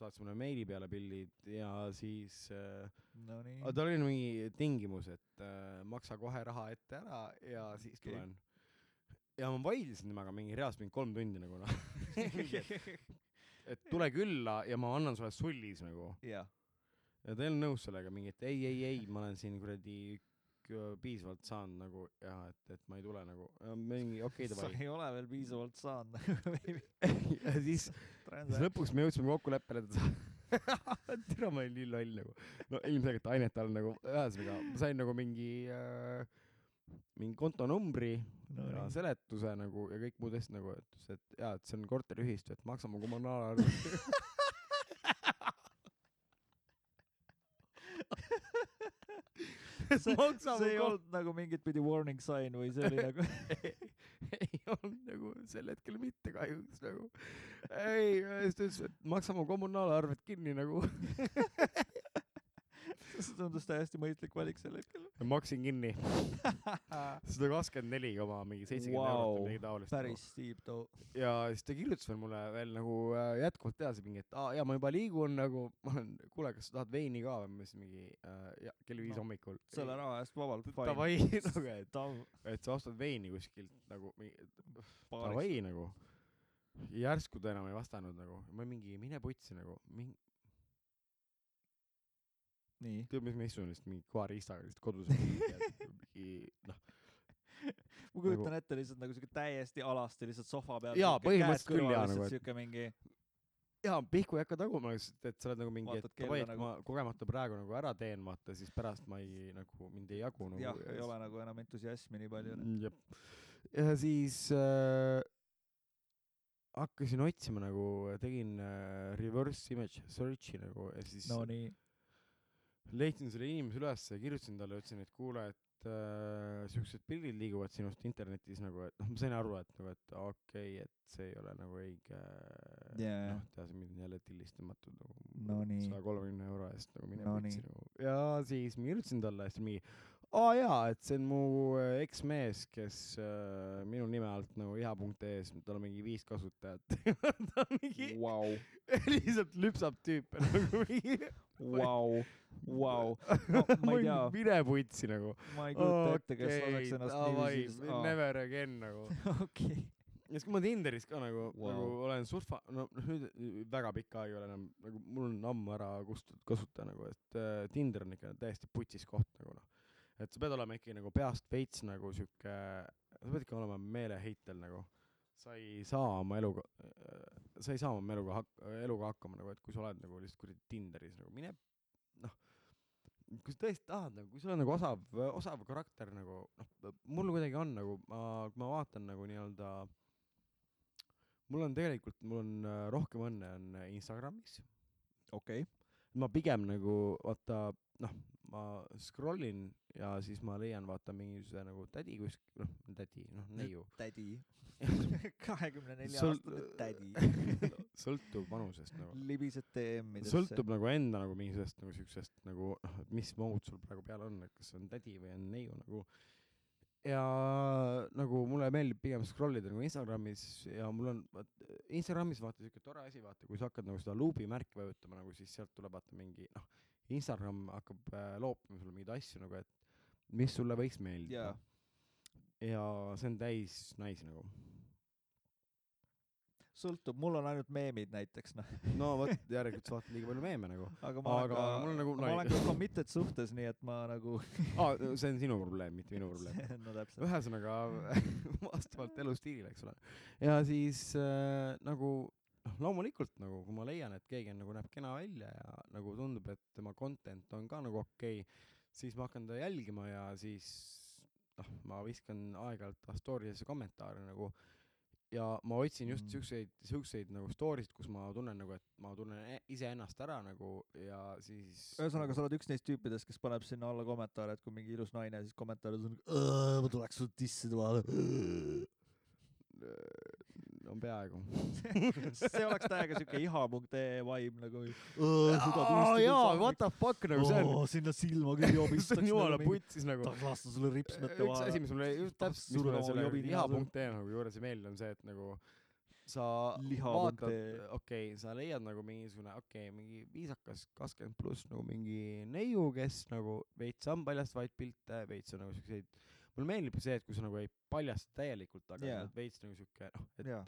Saatis mulle meili peale pildid ja siis äh, Nonii. aga tal oli mingi tingimus, et äh, maksa kohe raha ette ära ja siis Okei. tulen. ja ma vaidlesin temaga mingi reaalselt mingi kolm tundi nagu noh, et tule külla ja ma annan sulle sullis nagu. jah, ja ta ei olnud nõus sellega mingi, et ei, ei, ei, ma olen siin kuradi piisavalt saanud nagu ja et, et ma ei tule nagu, mingi okei okay, sa davai. ei ole veel piisavalt saanud. ja siis, siis lõpuks me jõudsime kokkuleppele, et tere, ma olin nii loll nagu. no ilmselgelt ainet all nagu, ühesõnaga ma sain nagu mingi äh, mingi kontonumbri No ja nii. seletuse nagu ja kõik muud asjad nagu, et, et jaa, et see on korteriühistu, et maksame kommunaalarve. see see ei olnud nagu mingit pidi warning sign või see oli nagu ei olnud nagu sel hetkel mitte kahjuks nagu. ei, siis ta ütles, et maksame kommunaalarved kinni nagu. see tundus täiesti mõistlik valik sel hetkel. maksin kinni sada kakskümmend neli koma mingi seitsekümmend Vau, eurot või midagi taolist. päris steep too. ja siis ta kirjutas veel mulle veel nagu äh, jätkuvalt edasi mingi, et aa jaa, ma juba liigun nagu, ma olen, kuule, kas sa tahad veini ka või, ma ütlesin mingi äh, ja kell viis No, hommikul. selle raha eest vabalt. davai nagu, et, et sa ostad veini kuskilt nagu davai nagu. järsku ta enam ei vastanud nagu, ma mingi mine putsi nagu, mingi. Tead mis lihtsalt mingi koeriistaga lihtsalt kodus mingi noh, ma kujutan ette lihtsalt nagu siuke täiesti alasti lihtsalt sohva peal. Jaa, põhimõtteliselt küll jaa, nagu, siuke mingi, jaa, pihku ei hakka taguma, et sa oled nagu mingi, et davai, et nagu- ma kogemata praegu nagu ära teen, vaata siis pärast ma ei nagu mind ei jagu nagu. jah, ei ole nagu enam entusiasmi nii palju. jah, ja siis äh, hakkasin otsima nagu, tegin äh, reverse image search'i nagu ja siis no nii. Leidsin selle inimese ülesse ja kirjutasin talle, ütlesin, et kuule, et äh, siuksed pildid liiguvad sinust internetis nagu, et noh, ma sain aru, et nagu, et okei okay,, et see ei ole nagu õige Jaa. noh, tead, mind on jälle tillist tõmmatud nagu No saja kolmekümne euro eest nagu mine No nii. nagu. ja siis ma kirjutasin talle ja siis mingi, aa jaa, et see on mu eksmees, kes äh, minu nime alt nagu iha.ee-s, tal on mingi viis kasutajat ta on mingi Vau, lihtsalt lüpsab tüüpe nagu mingi vau, vau. ma ei tea, mine putsi nagu. ma ei kujuta ette, kes laseks ennast niiviisi. Never again nagu. okei, ja siis, kui ma Tinderis ka nagu Wow. nagu olen surfa, no noh, nüüd väga pikka aega ei ole enam, nagu mul on ammu ära kustunud kasuta nagu, et äh, Tinder on ikka täiesti putsis koht nagu noh. et sa pead olema ikkagi nagu peast veits nagu sihuke, sa pead ikka olema meeleheitel nagu. Sa ei saa oma eluga, sa ei saa oma eluga hak-, eluga hakkama nagu, et kui sa oled nagu lihtsalt kuradi Tinderis nagu mine noh, kui sa tõesti tahad nagu, kui sul on nagu osav, osav karakter nagu noh, mul kuidagi on nagu, ma, kui ma vaatan nagu nii-öelda mul on tegelikult, mul on rohkem õnne on Instagramis. okei, ma pigem nagu vaata noh, ma scroll in ja siis ma leian vaata mingisuguse nagu tädi kuskil, noh tädi, noh neiu. tädi. kahekümne nelja aastane tädi. sõltub vanusest nagu. libised DM-idesse. sõltub nagu enda nagu mingisugusest nagu siuksest nagu noh, et mis mood sul praegu peal on, et kas on tädi või on neiu nagu. ja nagu mulle meeldib pigem scroll ida nagu Instagramis ja mul on, Instagramis vaata siuke tore asi, vaata kui sa hakkad nagu seda luubi märki vajutama nagu siis sealt tuleb vaata mingi noh, Instagram hakkab äh, loopima sulle mingeid asju nagu, et mis sulle võiks meeldida Jaa. ja see on täis naisi nagu. sõltub, mul on ainult meemid näiteks noh, no vot, järelikult sa vaatad liiga palju meeme nagu. aga ma Aga olen mul on ka nagu, ma olen ka committed suhtes, nii et ma nagu, aa, see on sinu probleem, mitte minu probleem. no täpselt. ühesõnaga vastavalt elustiilile, eks ole. ja siis äh, nagu noh, loomulikult nagu kui ma leian, et keegi on nagu näeb kena välja ja nagu tundub, et tema content on ka nagu okei okay,, siis ma hakkan teda jälgima ja siis noh, ma viskan aeg-ajalt ta story desse kommentaare nagu ja ma otsin just Mm. siukseid, siukseid nagu story sid, kus ma tunnen nagu, et ma tunnen e- iseennast ära nagu ja siis. ühesõnaga, sa oled üks neist tüüpidest, kes paneb sinna alla kommentaare, et kui mingi ilus naine, siis kommentaarid on, ma tuleks su disside vahele. No peaaegu. see oleks täiega siuke iha.ee vibe nagu. aa jaa, what the fuck nagu see on, sinna silma küll see jobistaks. on jumala putsis nagu. tahaks lasta sulle ripsmete üks vahele. asi, mis mulle just täpselt, mis mulle selle nina iha.ee nagu juures ei meeldi, on see, et nagu sa Liha vaatad okei okay,, sa leiad nagu mingisugune, okei okay,, mingi viisakas kakskümmend pluss nagu mingi neiu, kes nagu veits on paljastavaid pilte, veits on nagu siukseid, mulle meeldib see, et kui sa nagu ei paljasta täielikult, aga oled veits nagu siuke noh, et jaa,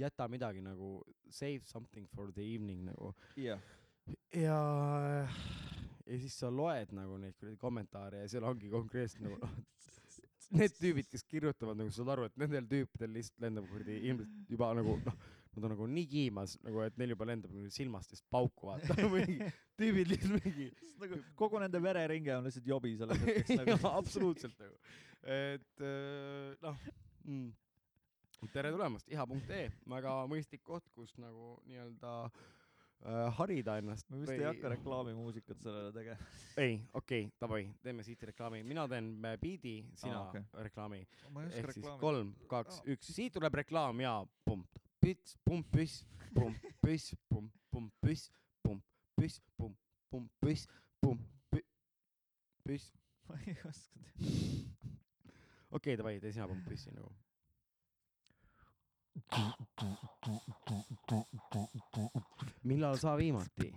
jäta midagi nagu save something for the evening nagu jah. ja ja siis sa loed nagu neid kuradi kommentaare ja seal ongi konkreetselt nagu noh, need tüübid, kes kirjutavad nagu saad aru, et nendel tüüpidel lihtsalt lendab kuradi ilmselt juba nagu noh, nad on nagu nii kiimas nagu, et neil juba lendab nagu silmastest pauku vaata mingi tüübid lihtsalt mingi nagu kogu nende vereringe on lihtsalt jobi selles hetkeks nagu absoluutselt nagu, et äh, noh mm.. Tere tulemast, iha.ee, väga mõistlik koht, kus nagu nii-öelda äh, harida ennast. me vist ei hakka reklaamimuusikat sellele tegema. ei, okei okay,, davai, teeme siit reklaami, mina teen äh, biidi, sina okei. okay. reklaami. ehk siis kolm, kaks, üks, siit tuleb reklaam ja pump, püts, pump, püss, pump, püss, pump, pump, püss, pump, püss, pump, pump, püss, pump, püss. ma ei oska teha. okei, davai, tee sina pump püssi nagu. Millal sa viimati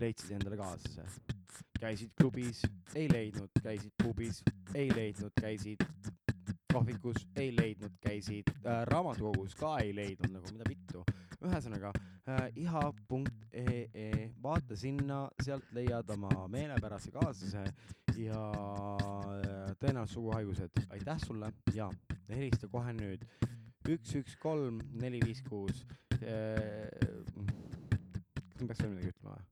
leidsid endale kaaslase? käisid klubis, ei leidnud, käisid pubis, ei leidnud, käisid kohvikus, ei leidnud, käisid äh, raamatukogus, ka ei leidnud nagu mida vittu. ühesõnaga äh, iha.ee, vaata sinna, sealt leiad oma meelepärase kaaslase ja äh, tõenäoliselt suguhaigused. aitäh sulle ja helista kohe nüüd üks, üks, kolm, neli, viis, kuus. kas ma peaks veel midagi ütlema või?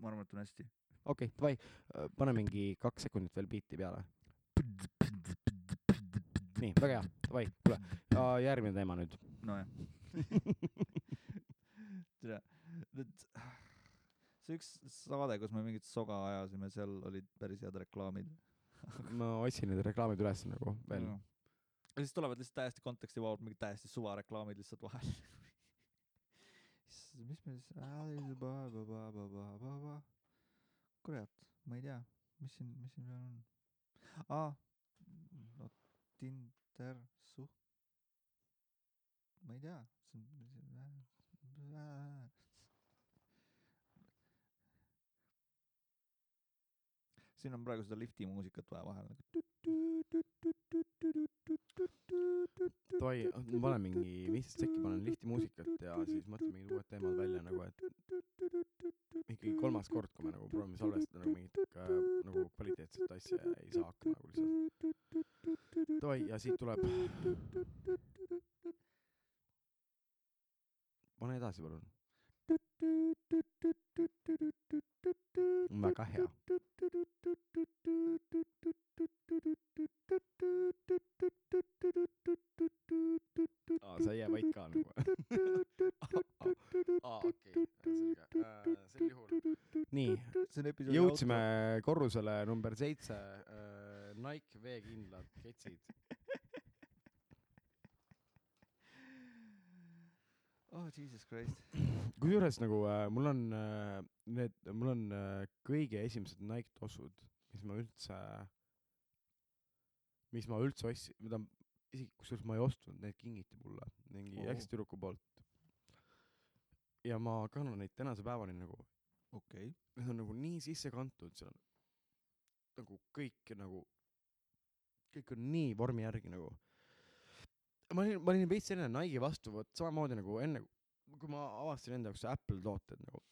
ma arvan, et on hästi. okei okay,, davai, pane mingi kaks sekundit veel biiti peale. nii, väga hea, davai, kuule, järgmine teema nüüd. nojah. tere, nüüd see üks saade, kus me mingit soga ajasime, seal olid päris head reklaamid. ma otsin need reklaamid üles nagu veel. Ja siis tulevad lihtsalt täiesti konteksti vabalt mingid täiesti suvareklaamid lihtsalt vahele. mis me siis, kurat, ma ei tea, mis siin, mis siin veel on. aa, no Tinder suht-, ma ei tea, see on. Siin on praegu seda lifti muusikat vaja vahel nagu. davai, ma panen mingi viisteist sekki panen lifti muusikat ja siis mõtlen mingid uued teemad välja nagu, et ikkagi kolmas kord, kui me nagu proovime salvestada nagu mingit äh, nagu kvaliteetset asja ja ei saa hakkama nagu lihtsalt. davai, ja siit tuleb, pane edasi palun. Väga hea. aa, sa ei jää vait ka nagu. aa, okei, selge. sel juhul, nii, jõudsime korrusele number seitse, Nike veekindlad ketsid. oh jesus christ. kusjuures nagu äh, mul on äh, need, mul on äh, kõige esimesed Nike tossud, mis ma üldse, mis ma üldse ostsin, mida isegi kusjuures ma ei ostnud, need kingiti mulle mingi oh. ekstüdruku poolt. ja ma kannan neid tänase päevani nagu, okei okay.. need on nagu nii sisse kantud, seal on nagu kõik nagu, kõik on nii vormi järgi nagu. Ma olin, ma olin veits enne Nike'i vastu, vot samamoodi nagu enne, kui ma avastasin enda jaoks Apple tooted nagu,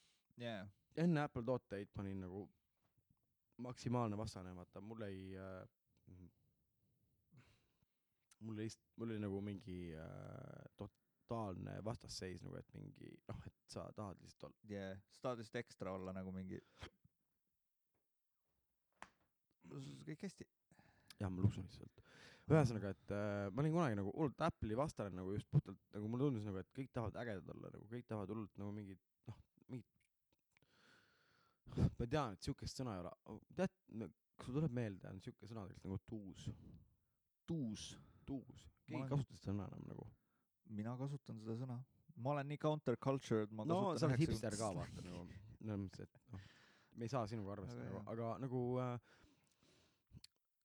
jaa. enne Apple tooteid ma olin nagu maksimaalne vastane, vaata mul ei äh,, mul lihtsalt, mul oli nagu mingi äh, totaalne vastasseis nagu, et mingi noh, et sa tahad lihtsalt olla jaa, sa tahad lihtsalt ekstra olla nagu mingi. kõik hästi. jah, ma luusun lihtsalt. ühesõnaga, et äh, ma olin kunagi nagu hullult Apple'i vastane nagu just puhtalt nagu mulle tundus nagu, et kõik tahavad ägedad olla nagu kõik tahavad hullult nagu mingit noh, mingit. ma tean, et siukest sõna ei ole, tead, kas sul tuleb meelde, on siuke sõna tegelikult nagu tuus, tuus, tuus, keegi ei kasuta seda sõna enam nagu. mina kasutan seda sõna. ma olen nii countercultured, ma no sa kasutan oled hipster ka vaata nagu, selles mõttes, et noh, me ei saa sinuga arvestada Aga nagu, aga nagu äh,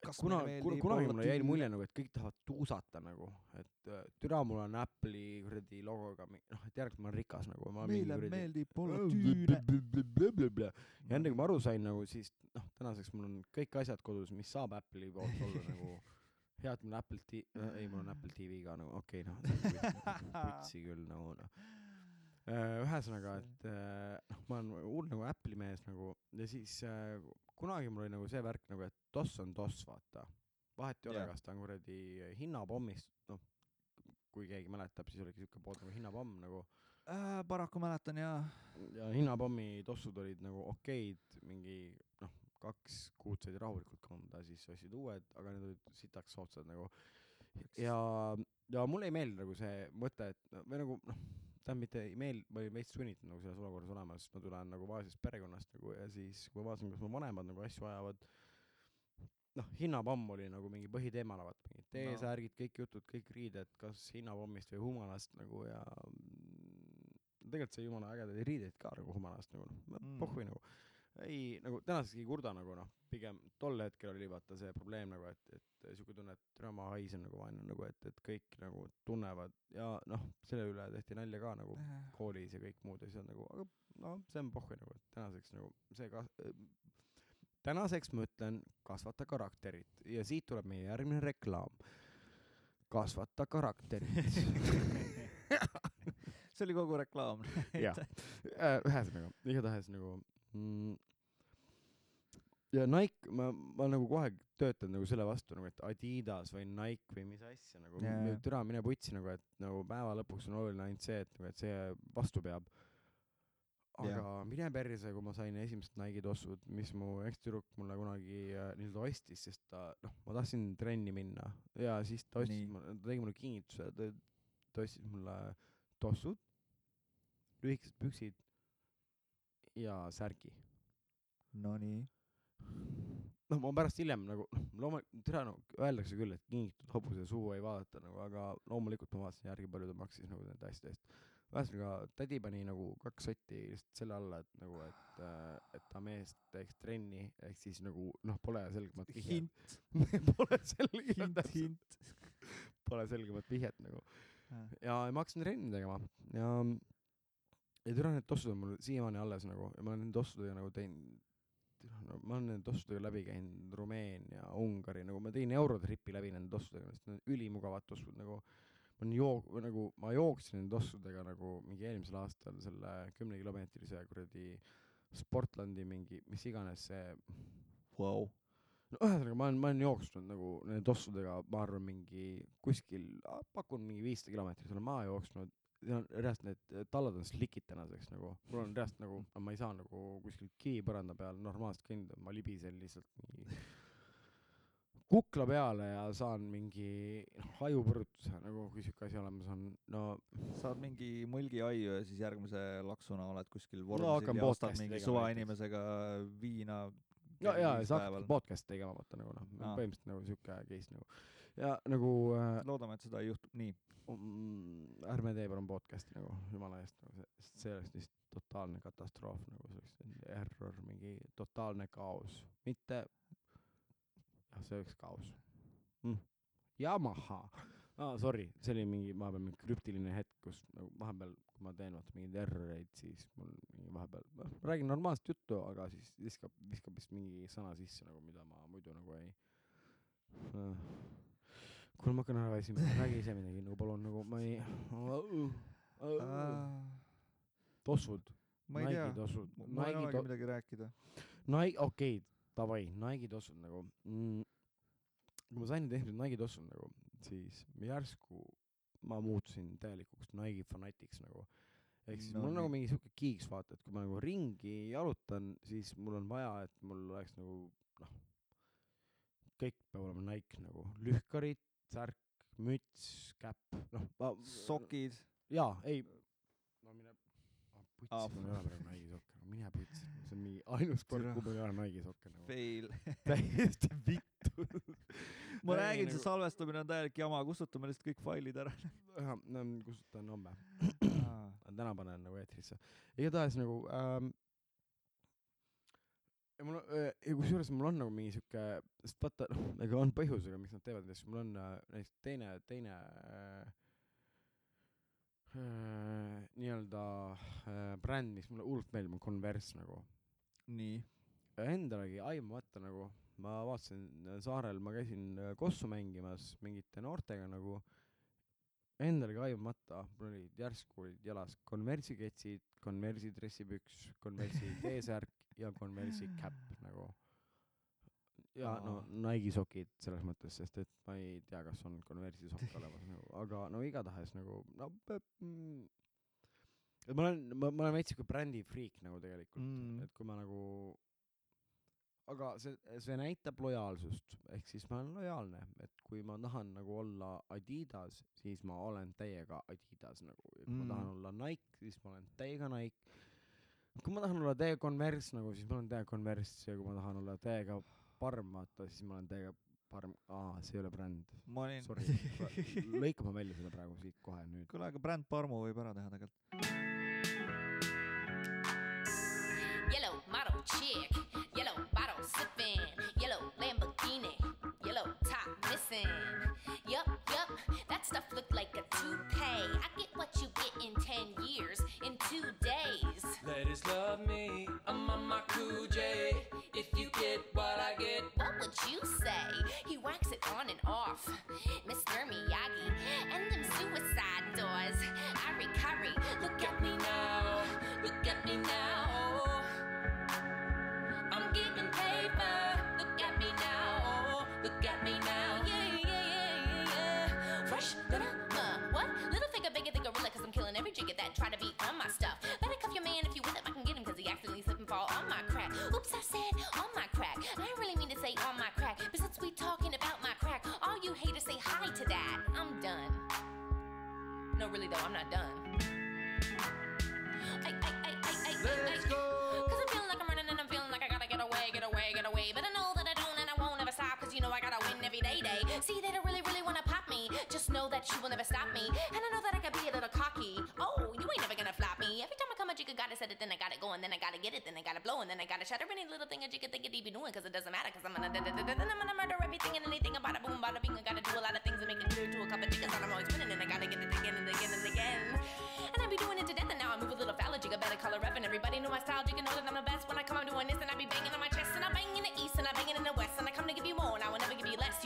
Kas kuna kuna kunagi mulle jäi mulje nagu, et kõik tahavad tuusata nagu, et äh, türa, mul on Apple'i kuradi logoga, noh, et järelikult ma olen rikas nagu, meile kuradi meeldib olla tüüne. ja enne kui ma aru sain nagu siis noh, tänaseks mul on kõik asjad kodus, mis saab Apple'i poolt olla nagu hea, et mul on Apple T-, ei mul on Apple TV ka nagu okei okay, noh, putsi küll nagu noh. ühesõnaga, et äh, noh, ma olen hull nagu Apple'i mees nagu ja siis äh, kunagi mul oli nagu see värk nagu, et DOS on DOS, vaata. vahet ei ole Jah. kas ta on kuradi hinnapommist, noh, kui keegi mäletab, siis oligi siuke pood nagu hinnapomm nagu Äh, paraku mäletan jaa. ja hinnapommi tossud olid nagu okeid, mingi noh, kaks kuud said rahulikult kanda, siis ostsid uued, aga need olid sitaks soodsad nagu. ja, ja mulle ei meeldi nagu see mõte, et või nagu noh, tähendab mitte ei meeldi, ma olin veits sunnitud nagu selles olukorras olema, sest ma tulen nagu vaesest perekonnast nagu ja siis, kui ma vaatasin, kuidas mu vanemad nagu asju ajavad, noh, hinnapomm oli nagu mingi põhiteemana, vaata mingid T-särgid, kõik jutud, kõik riided, kas hinnapommist või humalast nagu ja mm, tegelikult sai jumala ägedaid riideid ka nagu humalast nagu noh Mm. mm., pohhui nagu. Ei nagu tänaseks ei kurda nagu noh, pigem tol hetkel oli vaata see probleem nagu, et, et siuke tunne, et tere, ma haisen nagu vaene nagu, et, et kõik nagu tunnevad ja noh, selle üle tehti nalja ka nagu koolis ja kõik muud asjad nagu, aga noh, see on pohhui nagu, et tänaseks nagu see ka-, tänaseks ma ütlen, kasvata karakterit ja siit tuleb meie järgmine reklaam. kasvata karakterit. see oli kogu reklaam. jah, ühesõnaga, igatahes nagu mm, ja Nike, ma, ma nagu kohe töötan nagu selle vastu nagu, et Adidas või Nike või mis asja nagu yeah., türa mine putsi nagu, et nagu päeva lõpuks on oluline ainult see, et nagu, et see vastu peab. aga yeah. mine perse, kui ma sain esimesed Nike'i tossud, mis mu ekstüdruk mulle kunagi äh, nii-öelda ostis, sest ta, noh, ma tahtsin trenni minna ja siis ta ostis ta tegi mulle kingituse, ta, ta ostis mulle tossud, lühikesed püksid ja särgi. Nonii. noh, ma pärast hiljem nagu noh, loomulikult, tere no öeldakse küll, et kingitud hobuse suu ei vaadata nagu, aga loomulikult ma vaatasin järgi, palju ta maksis nagu nende asjade eest. ühesõnaga, tädi pani nagu kaks sotti lihtsalt selle alla, et nagu, et, et ta mees teeks trenni, ehk siis nagu noh, pole selgemat vihjet. hint, Pole selgemat pole selgemat vihjet nagu. ja ma hakkasin trenni tegema ja, ja türa need tossud on mul siiamaani alles nagu ja ma olen nende tossudega nagu teinud, no ma olen nende tossudega läbi käinud Rumeenia, Ungari, nagu ma tegin Eurotripi läbi nende tossudega, sest need on ülimugavad tossud nagu. ma olen või nagu ma jooksin nende tossudega nagu mingi eelmisel aastal selle kümnekilomeetrise kuradi Sportlandi mingi, mis iganes see Vau. no ühesõnaga, ma olen, ma olen jooksnud nagu nende tossudega, ma arvan, mingi kuskil, pakun mingi viissada kilomeetrit olen maha jooksnud. Reaalselt need tallad on slikid tänaseks nagu, mul on reaalselt nagu, ma ei saa nagu kuskil kivi põranda peal normaalselt kõndida, ma libisen lihtsalt mingi kukla peale ja saan mingi noh, ajupõrutuse nagu, kui siuke asi olemas on, no saad mingi mulgi aiu ja siis järgmise laksuna oled kuskil No vormsil hakkan ja ostad mingi suvainimesega viina. no jaa, sa hakkad podcast'i tegema, vaata nagu noh, põhimõtteliselt nagu siuke case nagu. Ja nagu äh, loodame, et seda ei juhtu, nii. mm, ärme tee palun podcast'i nagu jumala eest nagu see, sest see oleks lihtsalt totaalne katastroof nagu see oleks error, mingi totaalne kaos, mitte, jah, see oleks kaos mm.. Yamaha ah,, sorry, see oli mingi vahepeal mingi krüptiline hetk, kus nagu vahepeal, kui ma teen vaata mingeid erroreid, siis mul mingi vahepeal, noh, räägin normaalset juttu, aga siis viskab, viskab vist mingi sõna sisse nagu, mida ma muidu nagu ei uh.. kuule, ma hakkan ära väsima, räägi ise midagi nagu palun, nagu ma ei tossud, ma ei tea. mul ei olegi midagi rääkida. Nike, okei okay,, davai, Nike'i tossud nagu. Mm,. kui ma sain esimesed Nike'i tossud nagu, siis järsku ma muutusin täielikuks Nike'i fanatiks nagu. ehk siis No mul on nagu mingi siuke kiiks vaata, et kui ma nagu ringi jalutan, siis mul on vaja, et mul oleks nagu noh, kõik peab olema Nike nagu, lühkarid, särk, müts, käpp, noh, ma sokid, jaa, ei, no mine, putsi Aa, mul ei ole praegu Nike'i sokke, mine putsi, see on mingi ainus Türa. kuhu mul ei ole Nike'i sokke nagu. fail. täiesti vittu. ma Ei, räägin, see nagu- salvestamine on täielik jama, kustutame lihtsalt kõik failid ära. no kustutan homme, täna panen nagu eetrisse. igatahes nagu ähm, ja mul ja kusjuures mul on nagu mingi sihuke, sest vaata, noh, ega on põhjusega, miks nad teevad neid asju, mul on äh, näiteks teine, teine äh, äh, nii-öelda äh, bränd, mis mulle hullult meeldib, on Converse nagu. nii, Endalegi aimamata nagu, ma vaatasin äh, saarel, ma käisin äh, kossu mängimas mingite noortega nagu, endalegi aimamata, mul olid järsku olid jalas Converse'i ketsid, Converse'i dressipüks, Converse'i T-särk ja Converse'i käpp nagu. ja no Nike'i sokid selles mõttes, sest et ma ei tea, kas on Converse'i sokk olemas nagu, aga no igatahes nagu no pe- mm, et ma olen, ma, ma olen veits siuke brändi friik nagu tegelikult Mm. et kui ma nagu aga see, see näitab lojaalsust, ehk siis ma olen lojaalne, et kui ma tahan nagu olla Adidas, siis ma olen täiega Adidas nagu, ja kui. Mm. ma tahan olla Nike, siis ma olen täiega Nike. Kui ma tahan olla täiega Converse nagu, siis ma olen täiega Converse ja kui ma tahan olla täiega Parm, vaata, siis ma olen täiega Parm, aa, see ei ole bränd. ma olin. Sorry, lõika ma välja selle praegu siit kohe nüüd. kuule, aga bränd Parmu võib ära teha tegelikult. Yellow model chick, yellow bottle sipping, yellow Lamborghini, yellow top missing. Look like a toupee. I get what you get in 10 years, in two days. Ladies love me, I'm on my J. If you get what I get, What would you say? He whacks it on and off. Mr. Miyagi, and them suicide doors. Ari Curry, look at me now, look at me now. I'm getting paper, look at me now, look at me now. Yeah, yeah, yeah. Fresh than a uh, what? Little figure, bigger than gorilla, cause I'm killing every jigger that try to be on my stuff. Better cuff your man if you with him, I can get him, cause he accidentally slip and fall on my crack. Oops, I said on my crack. I didn't really mean to say on my crack, but since we talking about my crack, all you haters say hi to that. I'm done. No, really though, I'm not done. I, I, I. Cause I'm feeling like I'm running and I'm feeling like I gotta get away, get away, get away. But I know that I don't and I won't ever stop. Cause you know I gotta win every day, day. See, they know that you will never stop me. And I know that I can be a little cocky. Oh, you ain't never gonna flop me. Every time I come, a jigga gotta set it, then I gotta go, and then I gotta get it, then I gotta blow, and then I gotta shatter any little thing a jigga think it be doing. Cause it doesn't matter, cause I'm gonna, then I'm gonna murder everything and anything about a boom, bada bing. I gotta do a lot of things and make it clear to a couple jiggas that I'm always winning, and I gotta get it again and again and again. And I be doing it to death, and now I move a little foul, jigga better color rep, and everybody know my style, jigga know that I'm the best. When I come, I'm doing this, and I be banging on my chest, and I bang in the east, and I bang it in the west, and I come to give you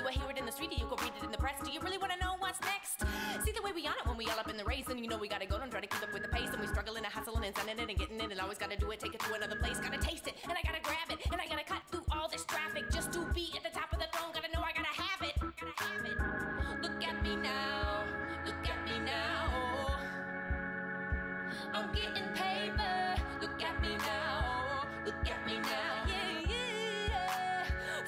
you will hear it in the street, you go read it in the press. Do you really wanna know what's next? See the way we on it when we all up in the race, and you know we gotta go, don't try to keep up with the pace, and we struggling and hustling and sending it and getting it, and always gotta do it, take it to another place, gotta taste it, and I gotta grab it, and I gotta cut through all this traffic just to be at the top of the throne. Gotta know I gotta have it, gotta have it. Look at me now, look at me now. I'm getting paper. Look at me now. Look at me now. Yeah, yeah.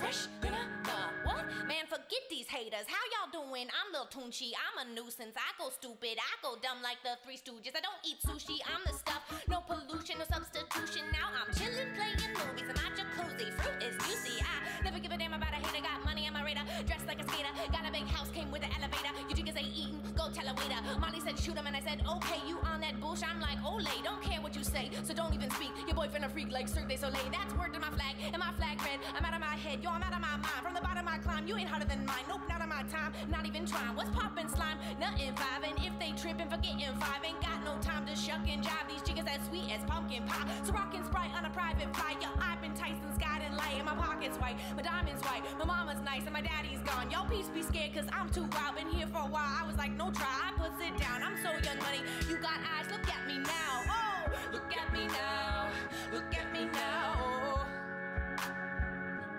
Fresh than a uh, what? Man, forget these haters. How y'all doing? I'm Lil Tunchi. I'm a nuisance. I go stupid. I go dumb like the Three Stooges. I don't eat sushi. I'm the stuff. No pollution, no substitution. Now I'm chilling, playing movies in my jacuzzi. Fruit is juicy. I never give a damn about a hater. Got money on my radar. Dressed like a skater. Got a big house. Came with an elevator. You jiggers ain't eating. Go tell a waiter. Molly said shoot him, and I said okay. You on that bullshit? I'm like Olay. Don't care what you say, so don't even speak. Your boyfriend a freak like Cirque du Soleil. That's word to my flag, and my flag red. I'm out of my head, yo. I'm out of my mind. From the bottom I climb. You ain't harder than mine. Nope, not on my time. Not even trying. What's poppin' slime? Nothing five. If they trippin', forgettin' five. Ain't got no time to shuck and jive. These chickens as sweet as pumpkin pie. So rockin' sprite on a private flight. Yo, I've been Tyson Scott and light. And my pockets white, my diamonds white. My mama's nice and my daddy's gone. Yo, peace be scared, cause I'm too wild. Been here for a while. I was like, no try. I put it down. I'm so young money. You got eyes. Look at me now. Oh, look at me now. Look at me now.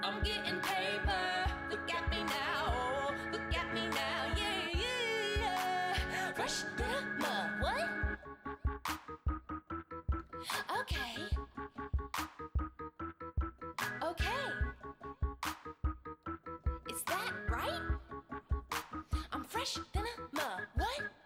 I'm getting paper. Look at me now. Look at me now. Yeah, yeah, yeah. Fresh drama. What? Okay. Okay. Is that right? I'm fresh than a mug. What?